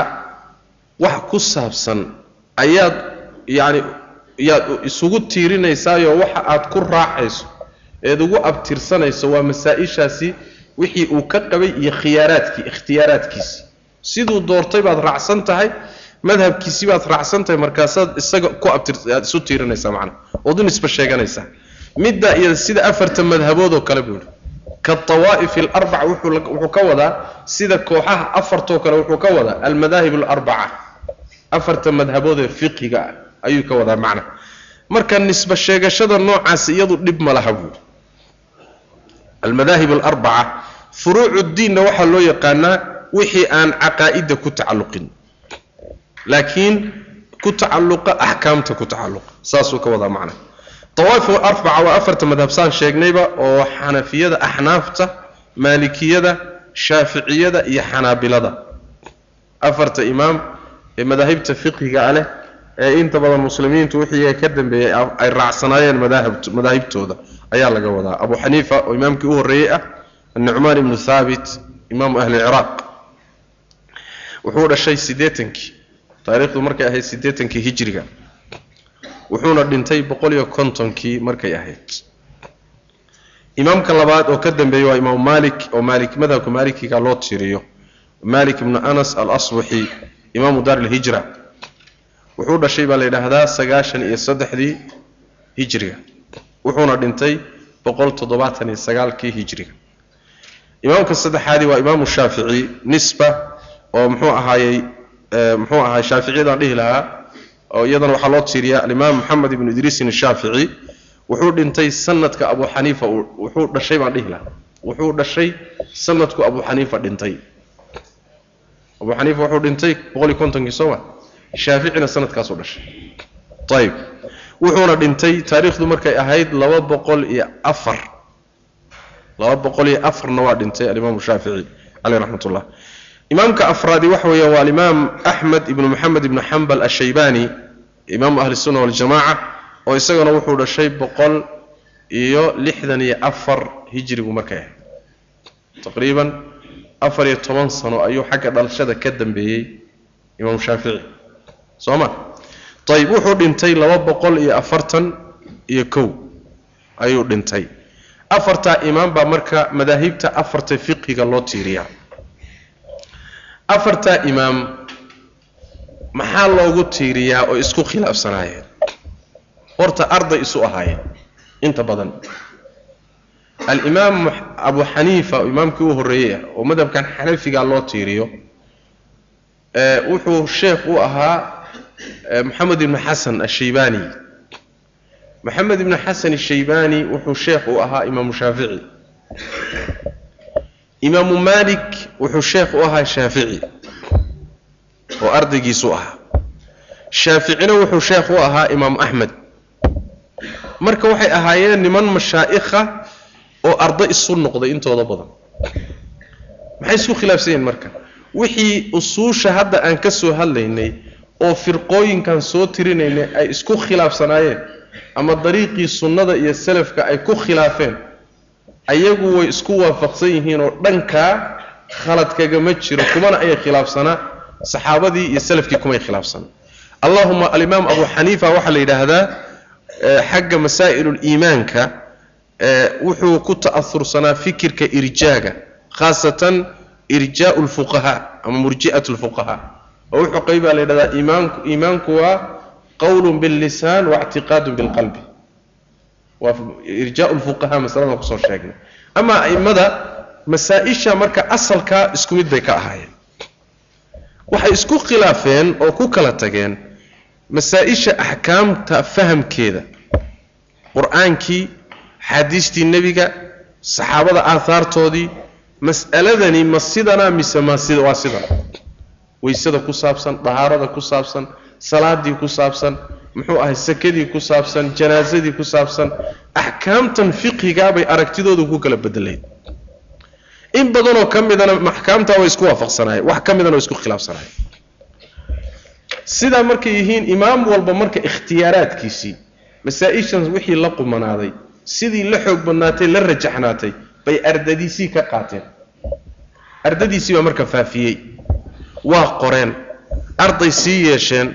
wax ku saabsan ayaad yacni yaad isugu tiirinaysaayoo waxa aad ku raacayso eed ugu abtirsanayso waa masaa-ishaasi wixii uu ka qabay iyo khiyaaraadkii ikhtiyaaraadkiisi siduu doortay baad raacsan tahay madhabkiisii baad raacsan tahay markaasaad isaga ku abtir aad isu tiirinaysaa macnaha ood u nisba midda iyo sida afarta madhabood oo kale buu yihi kaawaa'ifi alarbaca wuxuu ka wadaa sida kooxaha afartoo kale wuxuu ka wadaa almadaahib alarbaca. Afarta madhabood ee fiqiga ah ayuu ka wadaa macnaha marka nisba sheegashada noocaasi iyadu dhib ma laha buuri almadaahib alarbaca furuucu waxaa loo yaqaanaa wixii aan caqaa'ida ku tacalluqin. Laakiin ku tacalluqa axkaamta ku tacalluqa. Saasuu ka wadaa macna. Dawaaif arbaca waa afarta madhabsaan sheegnayba oo xanafiyada axnaafta maalikiyada shaaficiyada iyo xanaabilada. Afarta imaam ee madaahibta fiqhiga ah leh ee inta badan muslimiintu wixii ka dambeeyey ay raacsanaayeen madaahibtooda ayaa laga wadaa. Abu xaniifa oo imaamkii u horreeyey ah annucmaan ibnu haabit imaamu ahli ciraaq wuxuu dhashay siddeetankii taariikhdu markay ahayd siddeetankii hijriga wuxuuna dhintay boqol iyo kontonkii markay ahayd. Imaamka labaad oo ka dambeeyey waa imaam maalik oo maalik madhabka maalikiga loo tiriyo. Maalik ibnu anas alasbaxi imaamu daar alhijra wuxuu dhashay baa la yidhaahdaa sagaashan iyo saddexdii hijriga wuxuuna dhintay boqol toddobaatan iyo sagaalkii hijriga imaamka saddexaadii waa imaamu shaafici nisba oo muxuu ahaayey muxuu ahaay shaaficiyadaan dhihi lahaa oo iyadana waxaa loo tiiriyaa alimaam moxamed ibnu idriisin ashaafici wuxuu dhintay sanadka abu xaniifa wuxuu dhashay baan dhihi lahaa. Wuxuu dhashay sanadku abu xaniifa dhintay. Abu xaniifa wuxuu dhintay boqol iyo kontonkii sooma shaaficina sanadkaasuu dhashay. Ayib wuxuuna dhintay taariikhdu markay ahayd laba boqol iyo afar. Laba boqol iyo afarna waa dhintay alimaamu shaafici caleyh raxmat imaamka afraadi waxa weeya waa alimaam axmed ibnu moxamed ibnu xambal ashaybani imaamu ahli sunna waljamaca oo isagana wuxuu dhashay boqol iyo lixdan iyo afar hijrigu markay ahayd taqriiban afar iyo toban sano ayuu xagga dhalashada ka dambeeyey imaamu shaafici. Soo ma? Ayib wuxuu dhintay laba boqol iyo afartan iyo kow ayuu dhintay. Afartaa imaam baa marka madaahibta afarta fiqiga loo tiiriyaa afartaa imaam maxaa loogu tiiriyaa oo isku khilaafsanaayeen? Horta arday isu ahaayeen inta badan. Alimaam abu xaniifa imaamkii u horreeyey ah oo madhabkan xanafiga loo tiiriyo wuxuu sheekh u ahaa moxamed ibnu xasan ashaybani moxamed ibnu xasan ashaybani wuxuu sheekh u ahaa imaamu shaafici imaamu malik wuxuu sheekh u ahaa shaafici oo ardaygiisu ahaa. Shaaficina wuxuu sheekh u ahaa imaamu axmed marka waxay ahaayeen niman mashaa'ikha oo arday isu noqday intooda badan. Maxay isku khilaafsan yihiin marka? Wixii usuusha hadda aan ka soo hadlaynay oo firqooyinkan soo tirinaynay ay isku khilaafsanaayeen ama dariiqii sunnada iyo salafka ay ku khilaafeen ayagu way isku waafaqsan yihiin oo dhankaa khalad kagama jiro kumana ayay khilaafsanaa saxaabadii iyo salafkii kumay khilaafsanaa allahuma alimaam abu xaniifa waxaa la yidhaahdaa xagga masaa'iluliimaanka wuxuu ku ta'ahursanaa fikirka irjaaga khaasatan irjaau lfuqahaa ama murji'at lfuqahaa oo wuxuu qaybaa la yidhahdaa iimaanku waa qowlun billisaan waictiqaadun bilqalbi waa irjaau lfuqahaa masaladan ku soo sheegnay ama a'immada masaa-isha marka asalkaa isku mid bay ka ahaayeen. Waxay isku khilaafeen oo ku kala tageen masaa-isha axkaamta fahamkeeda. Qur'aankii xaadiistii nebiga saxaabada aahaartoodii mas'aladani ma sidanaa mise ma sida waa sidan waysada ku saabsan dahaarada ku saabsan salaadii ku saabsan muxuu ahay sakadii ku saabsan janaasadii ku saabsan axkaamtan fiqigaabay aragtidoodu ku kala bedelayd in badanoo ka midana axkaamtaa way isku waafaqsanaayeen wax ka midana way isku khilaafsanaayeen sidaa markay yihiin imaam walba marka ikhtiyaaraadkiisii masaa-ishan wixii la qumanaaday sidii la xoog badnaatay la rajaxnaatay bay ardadiisii ka qaateen. Ardadiisii baa marka faafiyey. Waa qoreen. Arday sii yeesheen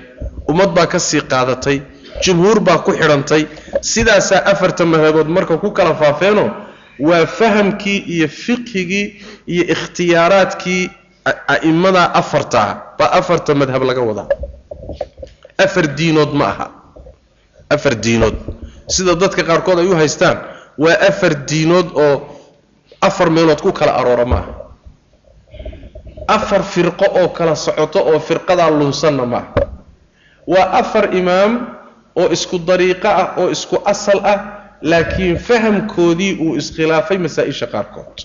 ummad baa ka sii qaadatay jumhuur baa ku xidhantay. Sidaasaa afarta madhabood marka ku kala faafeenoo waa fahamkii iyo fiqhigii iyo ikhtiyaaraadkii a'immadaa afartaa baa afarta madhab laga wadaa. Afar diinood ma aha. Afar diinood. Sida dadka qaarkood ay u haystaan waa afar diinood oo afar meelood ku kala aroora ma aha. Afar firqo oo kala socoto oo firqadaa lunsanna ma aha waa afar imaam oo isku dariiqo ah oo isku asal ah laakiin fahamkoodii uu iskhilaafay masaa-isha qaarkood.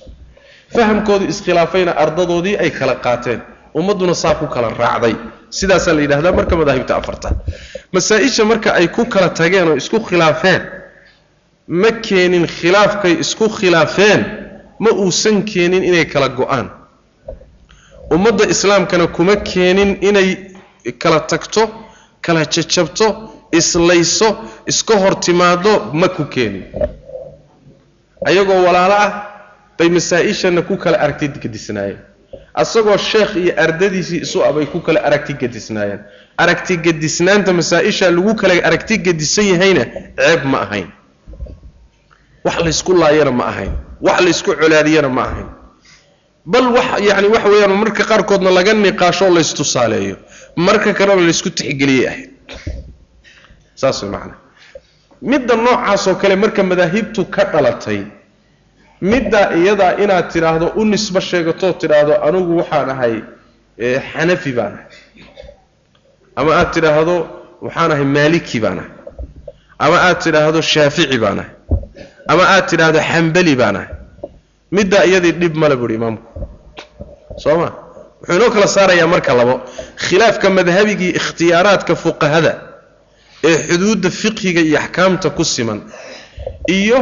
Fahamkoodii iskhilaafayna ardadoodii ay kala qaateen. Ummadduna saa ku kala raacday. Sidaasaa la yidhahdaa marka madaahibta afarta. Masaa-isha marka ay ku kala tageen oo isku khilaafeen ma keenin khilaafkay isku khilaafeen ma uusan keenin inay kala go'aan. Ummadda islaamkana kuma keenin inay kala tagto kala jajabto islayso iska hor timaado ma ku keenin ayagoo walaalo ah bay masaa-ishana ku kala aragti gadisnaayeen. Asagoo sheekh iyo ardadiisii isu abay ku kala aragti gadisnaayeen. Aragti gadisnaanta masaa-isha lagu kala aragti gadisan yahayna ceeb ma ahayn. Wax laysku laayana ma ahayn. Wax laysku colaadiyana ma ahayn. Bal wax yani waxa weeyaan marka qaarkoodna laga niqaasho laystusaaleeyo marka kalena laysku tixgeliyay ahayd saas way macnaa midda noocaasoo kale marka madaahibtu ka dhalatay middaa iyadaa inaad tidhaahdo u nisbo sheegatoo tidhaahdo anigu waxaan ahay xanafi baan ahay. Ama aad tidhaahdo waxaan ahay maaliki baan ahay. Ama aad tidhaahdo shaafici baan ahay. Ama aad tidhaahdo xambali baan ahay. Middaa iyadii dhib male buuhi imaamku. Soo ma wuxuu inoo kala saarayaa marka labo. Khilaafka madhabigii ikhtiyaaraadka fuqahada ee xuduudda fiqhiga iyo axkaamta ku siman iyo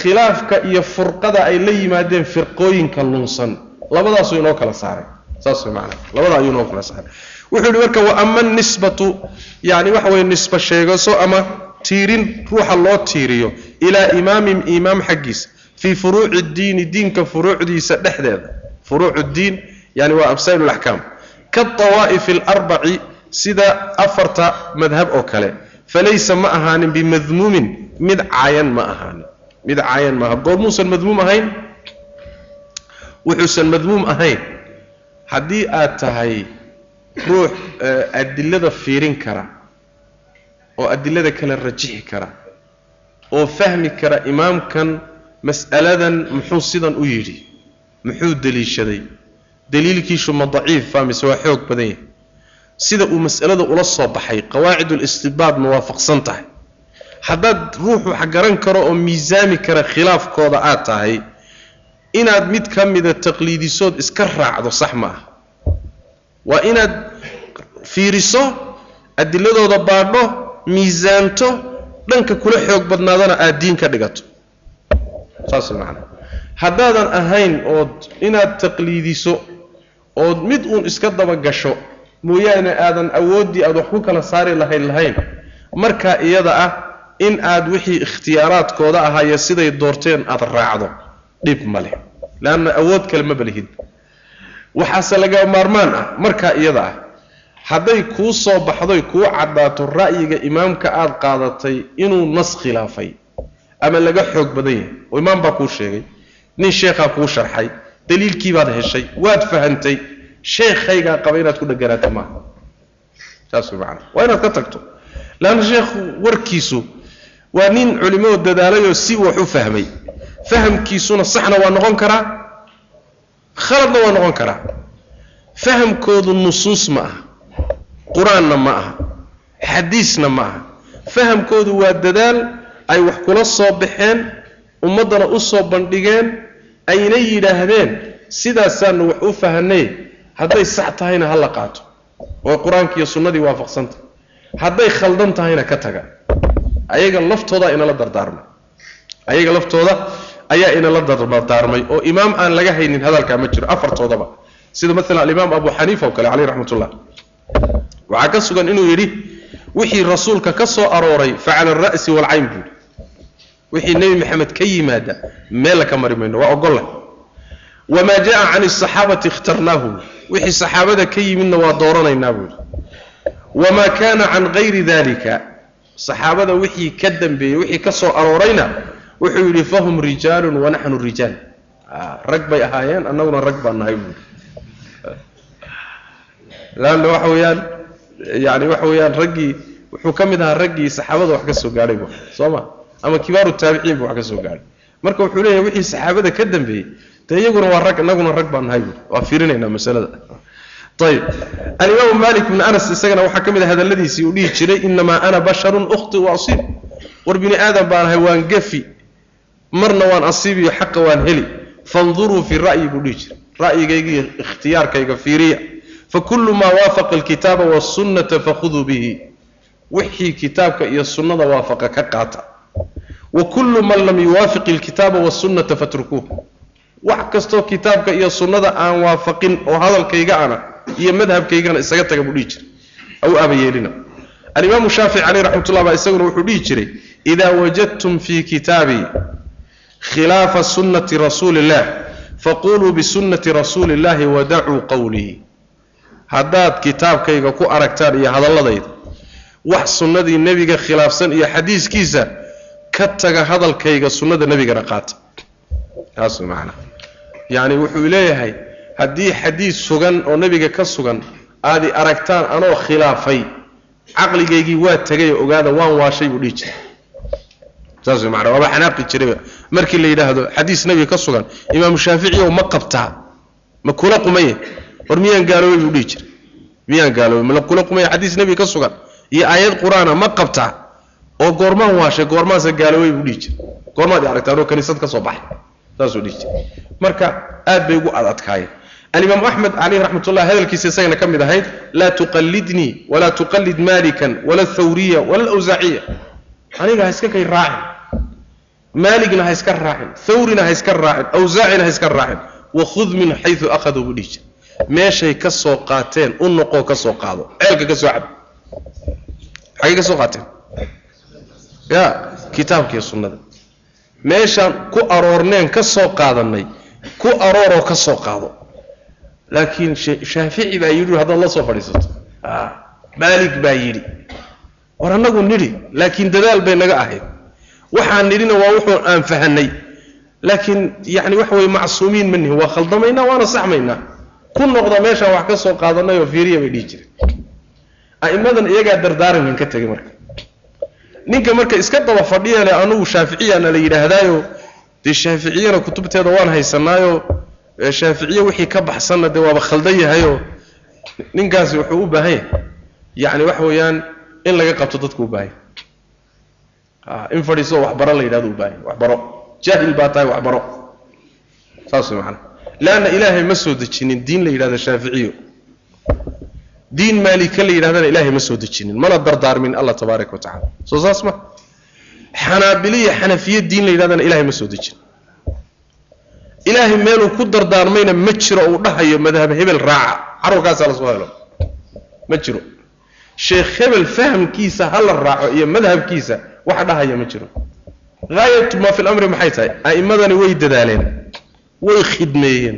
khilaafka iyo furqada ay la yimaadeen firqooyinka lunsan. Labadaasuu inoo kala saaray. Saas macnaa labada ayuu inoo kala saaray. Wuxuu yihi marka wa ama nisbatu yani waxa weye nisba sheegaso ama tiirin ruuxa loo tiiriyo ilaa imaamin imaam xaggiisa fii furuuci diini diinka furuucdiisa dhexdeeda furuuc diin yani waa absail laxkaam kaawaa'ifi alarbaci sida afarta madhab oo kale. Falaysa ma ahaanin bimadmuumin mid caayan ma ahaanin. Mid caayan maaha goormuusan madmuum ahayn wuxuusan madmuum ahayn. Haddii aad tahay ruux adilada fiirin kara oo adilada kale rajixi kara oo fahmi kara imaamkan mas'aladan muxuu sidan u yidhi muxuu deliishaday? Daliilkiisu ma daciifa mise waa xoog badan yahay. Sida uu mas'alada ula soo baxay qawaacid ulistibaad ma waafaqsan tahay. Haddaad ruux wax garan karo oo miisaami kara khilaafkooda aad tahay inaad mid ka mida taqliidisood iska raacdo sax ma aha. Waa inaad fiiriso adiladooda baadho miisaanto dhanka kula xoog badnaadana aad diin ka dhigato. Saas macana haddaadan ahayn ood inaad taqliidiso ood mid uun iska daba gasho mooyaane aadan awooddii aad wax ku kala saari lahayn lahayn. Markaa iyada ah in aad wixii ikhtiyaaraadkooda ahaaye siday doorteen aad raacdo dhib ma leh. Leanna awood kale ma balihid. Waxaase laga maarmaan ah markaa iyada ah hadday kuu soo baxdoy kuu caddaato ra'yiga imaamka aad qaadatay inuu nas khilaafay ama laga xoog badan yahay. Oo imaam baa kuu sheegay nin sheekhaa kuu sharxay daliilkiibaad heshay waad fahantay sheekhaygaa qaba inaad ku dheganaato maaha. Saas way waa inaad ka tagto. Leanna sheekhu warkiisu waa nin culimmoo dadaalayoo si wax u fahmay. Fahamkiisuna saxna waa noqon karaa khaladna waa noqon karaa. Fahamkoodu nusuus ma aha qur'aanna ma aha xadiisna ma aha. Fahamkoodu waa dadaal ay wax kula soo baxeen ummaddana u soo bandhigeen ayna yidhaahdeen sidaasaanu wax u fahanay hadday sax tahayna ha la qaato. Oo qur'aanka iyo sunnadii waafaqsanta. Hadday khaldan tahayna ka taga. Ayaga laftooda inala dardaarmay. Ayaga laftooda ayaa inala dardaarmay. Oo imaam aan laga haynin hadalkaa ma jiro afartoodaba. Sida maalan alimaam abu xaniifa oo kale caleyh raxmat ullah waxaa ka sugan inuu yidhi wixii rasuulka ka soo arooray fa cala alra'si waalcayn buuri wixii nebi maxamed ka yimaada meel ka mari mayno waa ogolla wamaa jaa can asaxaabati ikhtarnaahu wixii saxaabada ka yimidna waa dooranaynaa buuri wamaa kaana can gayri dalika saxaabada wixii ka dambeeyey wixii ka soo aroorayna wuxuu yidhi fahum rijaalun wanaxnu rijaal. Rag bay ahaayeen annaguna rag baan nahay buuri laanna waxa weeyaan yani waxa weeyaan raggii wuxuu ka mid ahaa raggii saxaabada wax ka soo gaadhay bu soo ma ama kibaaru taabiciin bu wax ka soo gaadhay marka wuxuu leeyahay wixii saxaabada ka dambeeyey dee iyaguna waa rag innaguna rag baan nahay buuri waa fiirinaynaa masalada. Ayb alimaamu malik bn anas isagana waxaa ka mid a hadalladiisii uu dhihi jiray inamaa ana basharun ukhti wa asiib. War bini aadam baan ahay waan gafi marna waan asiibiyo xaqa waan heli. Fanduruu fi ra'yi buu dhihi jiray. Ra'yigayga iyo ikhtiyaarkayga fiiriya. Fakulu maa waafaqa alkitaaba wasunnata fakhuduu bihi. Wixii kitaabka iyo sunnada waafaqa ka qaata wa kullu man lam yuwaafiq alkitaaba wasunnata fatrukuuh. Wax kastoo kitaabka iyo sunnada aan waafaqin oo hadalkayga ana iyo madhabkaygana isaga taga buu dhihi jiray. Aw abayeelina alimaamu shaafici caleyh raxmatullah baa isaguna wuxuu dhihi jiray idaa wajadtum fii kitaabii khilaafa sunnati rasuuli illah faquluu bisunnati rasuuli illaahi wadacuu qowlii haddaad kitaabkayga ku aragtaan iyo hadalladayda wax sunnadii nebiga khilaafsan iyo xadiiskiisa ka taga hadalkayga sunnada nebigana qaata. Taas macnaa yacni wuxuu leeyahay haddii xadiis sugan oo nebiga ka sugan aadi aragtaan anoo khilaafay caqligaygii waa tegay ogaada waan waashay buu dhihi jiray. Saas way macnaa waaba xanaaqi jirayba markii la yidhaahdo xadiis nebiga ka sugan imaamu shaafici ma qabtaa ma kula qumaya war miyaan gaaloobay buu dhihi jiray. Miyaan gaaloobay ma kula qumaya xadiis nebiga ka sugan iyo aayad qur'aana ma qabtaa oo goormaan waashay goormaanse gaaloobay buu dhihi jiray. Goormaad aragtaan oo kaniisad ka baxay saasuu dhihi jiray. Marka aad bay ugu adadkaayeen. Alimaam axmed caleyh raxmatullah hadalkiisa isagana ka mid ahayd laa tuqallidnii walaa tuqallid malikan wala thawriya wala lawsaaciya aniga ha iska kay raacin. Maaligna ha iska raacin. Thawrina ha iska raacin. Awsaacina ha iska raacin. Wakhud min xayu akhaduu buu dhihi jiray. Meeshay ka soo qaateen u noqoo ka qaado. Ceelka ka cab xaggay ka qaateen ya kitaabkiiyo sunnada. Meeshaan ku aroorneen ka soo qaadannay ku arooroo ka soo qaado. Laakiin shaafici baa yidhi haddaad la soo fadhiisato. Maalig baa yidhi. War annagu nidhi laakiin dadaal bay naga ahayd. Waxaan nidhina waa wuxuu aan fahanay laakiin yani waxa weye macsuumiin ma nihin waa khaldamaynaa waana saxmaynaa. Ku noqda meeshaan wax ka soo qaadanay oo fiiriya bay dhihi jireen. A'immadan iyagaa dardaarankan ka tegay marka ninka marka iska daba fadhiya le anugu shaaficiyaana la yidhaahdaayo dee shaaficiyana kutubteeda waan haysanaayo shaaficiye wixii ka baxsanna dee waaba khaldan yahayoo ninkaasi wuxuu u baahan yahay. Yacni waxa weeyaan in laga qabto dadku u baahan yahay. In fadhiisoo waxbaro la yidhahdo u baahan waxbaro. Jaahil baa tahay waxbaro. Saas way macana leanna ilaahay ma soo dejinin diin la yidhahdo shaaficiyo diin maalika la yidhahdana ilaahay ma soo dejinin. Mana dardaarmin allah tabaaraka wa tacala soo saas ma. Xanaabiliya xanafiye diin la yidhahdana ilahay ma soo dejinin ilaahay meeluu ku dardaarmayna ma jiro uu dhahayo madhab hebel raaca. Carurkaasaa la soo helo. Ma jiro. Sheekh hebel fahamkiisa ha la raaco iyo madhabkiisa wax dhahaya ma jiro. Haayatu maa fi lamri maxay tahay? A'immadani way dadaaleen. Way khidmeeyeen.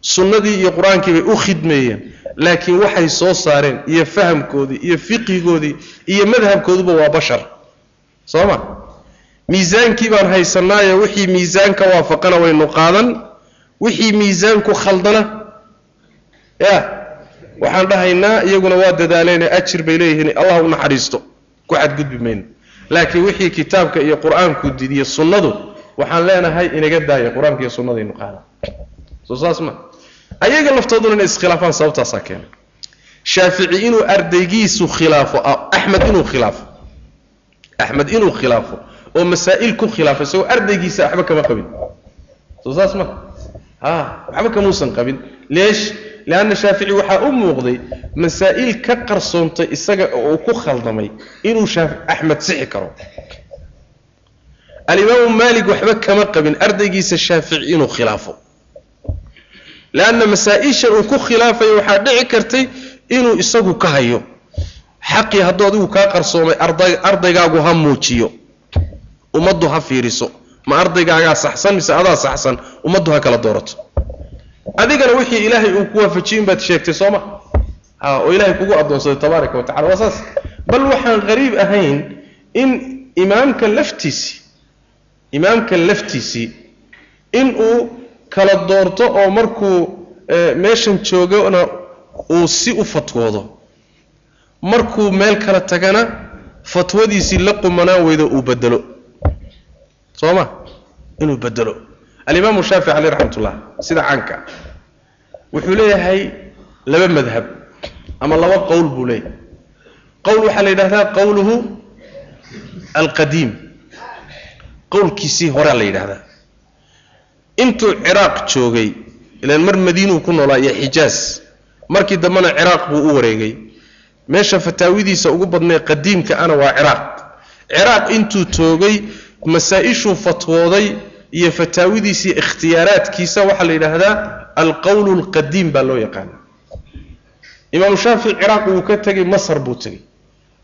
Sunnadii iyo qur'aankii bay u khidmeeyeen laakiin waxay soo saareen iyo fahamkoodii iyo fiqigoodii iyo madhabkooduba waa bashar. Soo ma miisaankii baan haysanaayo wixii miisaanka waafaqana waynu qaadan. Wixii miisaanku khaldana ya waxaan dhahaynaa iyaguna waa dadaaleene ajir bay leeyihiin allah u naxariisto ku xadgudbi mayno laakiin wixii kitaabka iyo qur'aanku didiye sunnadu waxaan leenahay inaga daaya qur'aanka iyo sunnadaynu qaada soo saas ma ayaga laftooduna inay iskhilaafaan sababtaasaa keenay. Shaafici inuu ardaygiisu khilaafo axmed inuu khilaafo. Axmed inuu khilaafo oo masaa'il ku khilaafo isagoo ardaygiisa waxba kama qabin. Soo saas ma. Ha waxba kamuusan qabin. Leesh leanna shaafici waxaa u muuqday masaa'il ka qarsoontay isaga oo uu ku khaldamay inuu axmed sixi karo. Alimaamu maalik waxba kama qabin. Ardaygiisa shaafici inuu khilaafo leanna masaa-ishan uu ku khilaafayo waxaa dhici kartay inuu isagu ka hayo xaqii hadduu adigu kaa qarsoomay ardaygaagu ha muujiyo ummaddu ha fiiriso ma ardaygaagaa saxsan mise adaa saxsan ummaddu ha kala doorato adigana wixii ilaahay uu ku waafajiyin baad sheegtay sooma ha oo ilaahay kugu addoonsaday tabaaraka wa tacala waa saas bal waxaan qariib ahayn in imaamka laftiisii imaamka laftiisii in uu kala doorto oo markuu meeshan joogona uu si u fatwoodo markuu meel kala tagana fatwadiisii la qumanaan weydo uu bedelo soo ma inuu bedelo alimaamu shaafici caleyh raxmat ullah sida caanka. Wuxuu leeyahay laba madhab ama laba qowl buu leeyahay. Qowl waxaa la yidhahdaa qowluhu alqadiim qowlkiisii horea la yidhahdaa intuu ciraaq joogay ilaan mar madiinuu ku noolaa iyo xijaas markii dambena ciraaq buu u wareegay. Meesha fataawidiisa ugu badnee qadiimka ana waa ciraaq. Ciraaq intuu toogay masaa-ishuu fatwooday iyo fataawidiisa ikhtiyaaraadkiisa waxaa la yidhaahdaa alqowl alqadiim baa loo yaqaana imaamu shaafici ciraaq wuu ka tegey masar buu tegey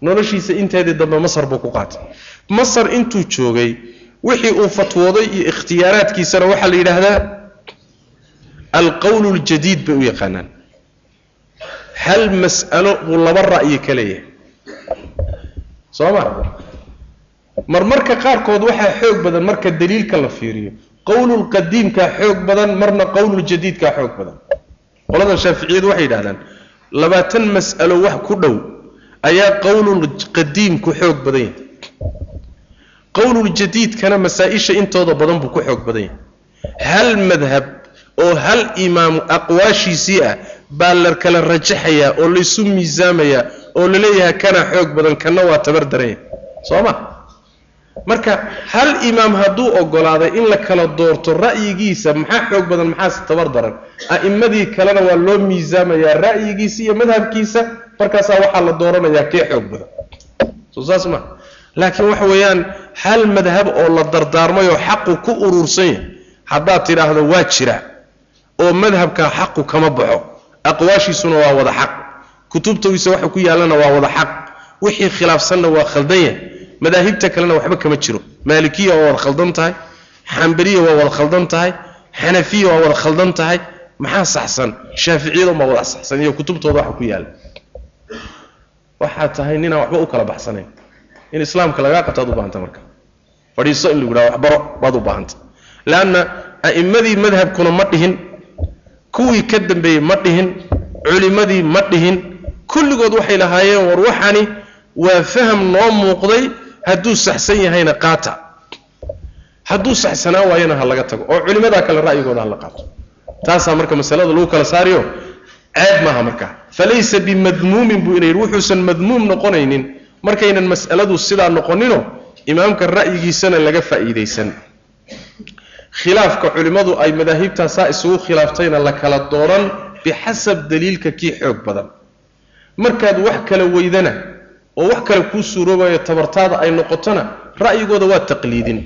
noloshiisa inteedii dambe masar buu ku qaatay. Masar intuu joogay wixii uu fatwooday iyo ikhtiyaaraadkiisana waxaa la yidhaahdaa alqowl اljadiid bay u yaqaanaan. Hal mas'alo buu laba ra'yi ka leeyahay? Soo ma? Marmarka qaarkood waxaa xoog badan marka daliilka la fiiriyo. Qowlulqadiimkaa xoog badan marna qowluljadiidkaa xoog badan. Qoladan shaaficiyadu waxay yidhahdaan labaatan mas'alo wax ku dhow ayaa qowlulqadiimku xoog badan yahay qowluljadiidkana masaa-isha intooda badan buu ku xoog badan yahay. Hal madhab oo hal imaam aqwaashiisii ah baa la kala rajaxayaa oo laysu miisaamayaa oo la leeyahay kana xoog badan kana waa tabar daranya soo ma? Marka hal imaam hadduu ogolaaday in la kala doorto ra'yigiisa maxaa xoog badan maxaase tabar daran? A'immadii kalena waa loo miisaamayaa ra'yigiisa iyo madhabkiisa markaasaa waxaa la dooranayaa kee xoog badan. Soo saas ma laakiin waxa weeyaan hal madhab oo la dardaarmay oo xaqu ku urursan yahay haddaad tidhaahdo waa jira oo madhabkaa xaqu kama baxo aqwaashiisuna waa wada xaq. Kutubtadiisa waxa ku yaallana waa wada xaq. Wixii khilaafsanna waa khaldan yahay. Madaahibta kalena waxba kama jiro. Maalikiya waa wada khaldan tahay. Xambaliya waa wada khaldan tahay. Xanafiya waa wada khaldan tahay. Maxaa saxsan? Shaaficiyada ma wada saxsan. Iyo kutubtooda waxa ku yaalla. Waxaa tahay ninaan waxba u kala baxsanayn in islaamka lagaa qabto aad u baahanta marka. Fadhiiso in lagu yidhaha waxbaro baad u baahanta leanna a'immadii madhabkuna ma dhihin kuwii ka dambeeyey ma dhihin culimmadii ma dhihin kulligood waxay lahaayeen war waxani waa faham noo muuqday hadduu saxsan yahayna qaata. Hadduu saxsanaan waayana ha laga tago oo culimmadaa kale ra'yigooda ha la qaato. Taasaa marka masalada lagu kala saariyo ceeb maaha markaa falaysa bimadmuumin buu ina yidhi wuxuusan madmuum noqonaynin markaynan mas'aladu sidaa noqonino imaamka ra'yigiisana laga faa'iidaysan. Khilaafka culimmadu ay madaahibtaasaa isugu khilaaftayna la kala dooran bixasab daliilka kii xoog badan. Markaad wax kala weydana oo wax kale kuu suuroobayo tabartaada ay noqotona ra'yigooda waa taqliidin.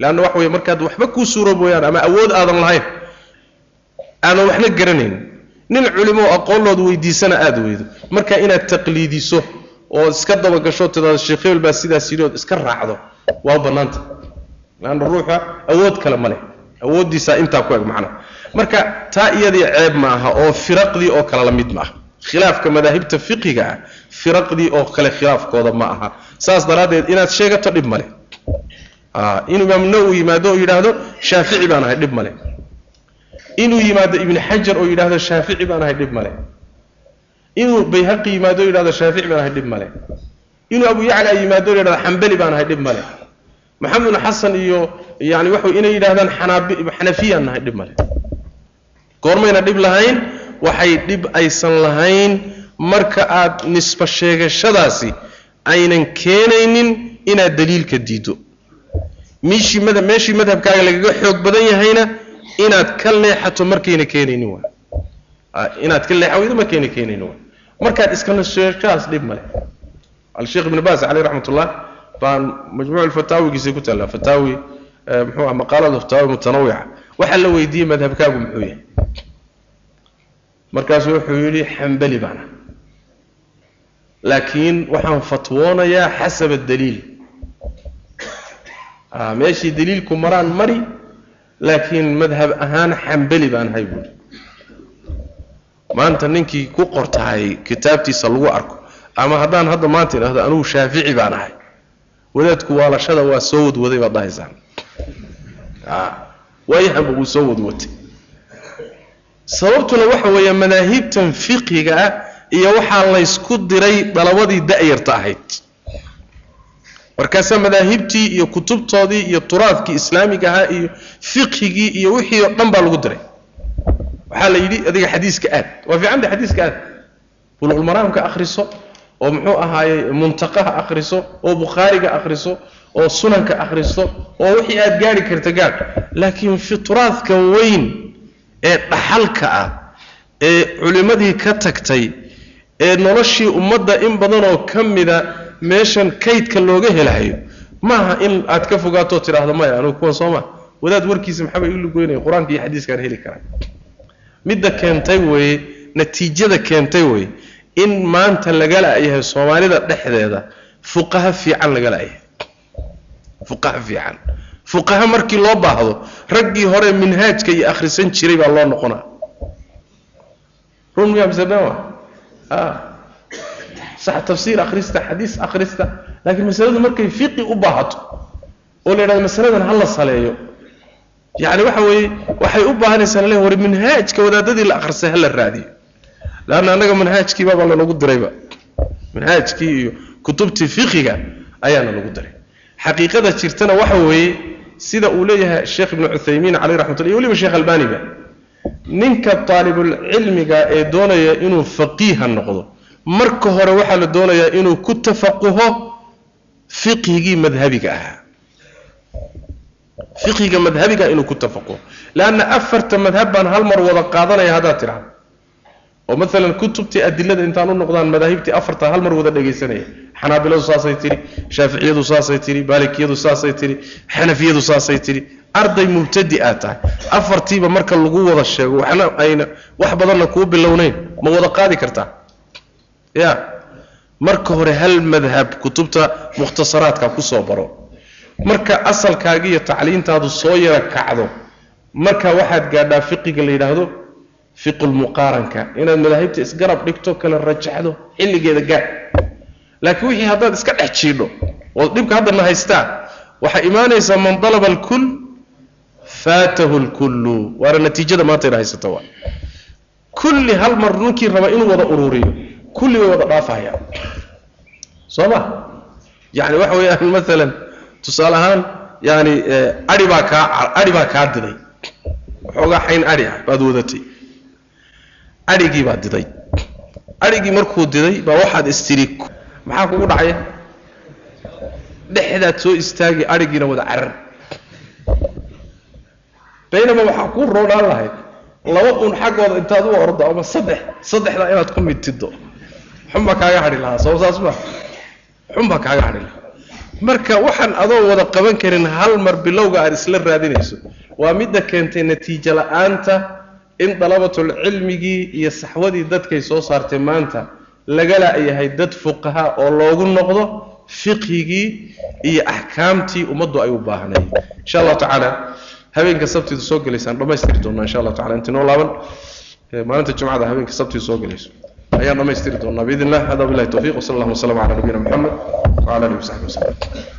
Leanna waxa weye markaad waxba kuu suuroobayaan ama awood aadan lahayn aadan waxna garanayn. Nin culimo aqoonlood weydiisana aada weydo. Marka inaad taqliidiso oo iska dabagasho tidaado sheekh hebel baa sidaas yidhi ood iska raacdo. Waa bannaanta. Leanna ruuxa awood kale ma leh. Awooddiisaa intaa ku eg macnaha marka taa iyadii ceeb ma aha oo firaqdii oo kale la mid ma aha. Khilaafka madaahibta fiqiga ah firaqdii oo kale khilaafkooda ma aha. Saas daraaddeed inaad sheegato dhib male inuu imaam nawowi yimaado oo yidhaahdo shaafici baan ahay dhib male inuu yimaado ibni xajar oo yidhaahdo shaafici baan ahay dhib male inuu bayhaqi yimaado yidhahdo shaafici baan ahay dhib male inuu abu yacla yimaado yidhahdo xambali baan ahay dhib male maxamed bin xasan iyo yani waxa inay yidhahdaan xanafiyaan nahay dhib male goormayna dhib lahayn waxay dhib aysan lahayn. Marka aad nisba sheegashadaasi aynan keenaynin inaad daliilka diiddo meeshii mada meeshii madhabkaaga lagaga xoog badan yahayna inaad ka leexato markayna keenaynin waa. Inaad ka leexa weydo markayna keenaynin waa markaad iska sheegashadaas dhib male alsheekh ibn baas caleyh raxmat ullah baan majmuuc fataawigiisa ku taallaa fataawi muxuu ah maqaalada fataawi mutanawica. Waxaa la weydiiyey madhabkaagu muxuu yahay. Markaasuu wuxuu yidhi xambali baana. Laakiin waxaan fatwoonayaa xasaba daliil. Meeshii daliilku maraan mari laakiin madhab ahaan xambali baan ahay buuri maanta ninkii ku qortahay kitaabtiisa lagu arko ama haddaan hadda maanta idhahdo anugu shaafici baan ahay. Wadaadku waalashada waa soo wadwaday baad dhahaysaan. Waayahanba wuu soo wadwatay. Sababtuna waxa weeye madaahibtan fiqiga ah iyo waxaa laysku diray dalabadii da'yarta ahayd. Markaasaa madaahibtii iyo kutubtoodii iyo turaadkii islaamiga ahaa iyo fiqhigii iyo wixii oo dhan baa lagu diray waxaa la yidhi adiga xadiiska aad. Waa fiican ba xadiiska aad. Buluqulmaraamka akhriso oo muxuu ahaayey muntaqaha akhriso oo bukhaariga akhriso oo sunanka akhriso oo wixii aad gaari karta gaadh laakiin fituraadka weyn ee dhaxalka ah ee culimmadii ka tagtay ee noloshii ummadda in badanoo ka mida meeshan kaydka looga helahayo maaha in aad ka fogaatoo tidhaahdo maya anugu kuwan soo maa wadaad warkiisa maxaaba iilu goynaya qur'aanka iyo xadiiskaan heli karaa midda keentay weeye natiijada keentay weeye in maanta laga la'yahay soomaalida dhexdeeda fuqaha fiican laga la'yahay. Fuqaha fiican. Fuqaha markii loo baahdo raggii hore minhaajka iyo akhrisan jiray baa loo noqonaa. Run miyaa mise been a sax tafsiir akhrista xadiis akhrista. Laakiin masaladu markay fiqi u baahato oo la yidhahdo masaladan ha la saleeyo yacni waxa weeye waxay u baahanaysaa lale war minhaajka wadaadadii la akhrisay ha la raadiyo. Leanna annaga manhaajkii baabaa lanagu dirayba. Manhaajkii iyo kutubtii fiqiga ayaana lagu diray. Xaqiiqada jirtana waxa weeye sida uu leeyahay sheekh ibnu cuthaymiin caleyh raxmatullah iyo weliba sheekh albaniba ninka taalibulcilmiga ee doonaya inuu faqiiha noqdo marka hore waxaa la doonayaa inuu ku tafaquho fiqhigii madhabiga ahaa fiqhiga madhabiga inuu ku tafaquho leanna afarta madhab baan hal mar wada qaadanaya haddaad tidhahdo oo maalan kutubtii adilada intaan u noqdaan madaahibtii afarta hal mar wada dhegaysanaya. Xanaabiladu saasay tidhi shaaficiyadu saasay tidhi maalikiyadu saasay tidhi xanafiyadu saasay tidhi arday mubtadi aad tahay. Afartiiba marka lagu wada sheego waxna ayna wax badanna kuu bilownayn. Ma wada qaadi kartaa? Ya marka hore hal madhab kutubta mukhtasaraadka ku soo baro marka asalkaaga iyo tacliintaadu soo yara kacdo marka waxaad gaadhaa fiqiga la yidhaahdo fiqulmuqaaranka inaad madaahibta isgarab dhigto kala rajaxdo xilligeeda gaad laakiin wixii haddaad iska dhex jiidho oo dhibka haddana haystaa waxay imaanaysaa man dalaba alkul faatahu lkullu waana natiijada maanta ina haysata waa. Kulli hal mar ninkii raba inuu wada ururiyo kulli way wada dhaafahayaan soo ma? Yani waxa weeyaan maalan tusaale ahaan yani ai baa kaa adhi baa kaa diday. Waxoogaa xayn adhi ah baad wadatay adhigii baa diday. Adhigii markuu diday baa waxaad istiri maxaa kugu dhacaya dhexdaad soo istaagi adhigiina wada carar. Baynama waxaa kuu roodhaan lahayd laba un xaggooda intaad u ordo ama saddex saddexdaa inaad ku midtido xunbaa kaaga hadhi lahaa soo saas ma. Xunbaa kaaga hadhi lahaa marka waxaan adoo wada qaban karin hal mar bilowga aad isla raadinayso. Waa midda keentay natiijo la'aanta in dalabatul cilmigii iyo saxwadii dadkay soo saartay maanta lagala yahay dad fuqaha oo loogu noqdo fiqhigii iyo axkaamtii ummaddu ay u baahnayd. Insha allahu tacaala habeenka sabtidu soo gelaysaan dhammaystiri doonaa insha allah tacala intii noo laaban. Maalinta jumcada habeenka sabtidu soo gelayso ayaan dhammaystiri doonaa biidn illah hada billahi tawfiq wsala allahuma wasalam cala nabiyina moxamed wcala alihi wasaxbi wasallam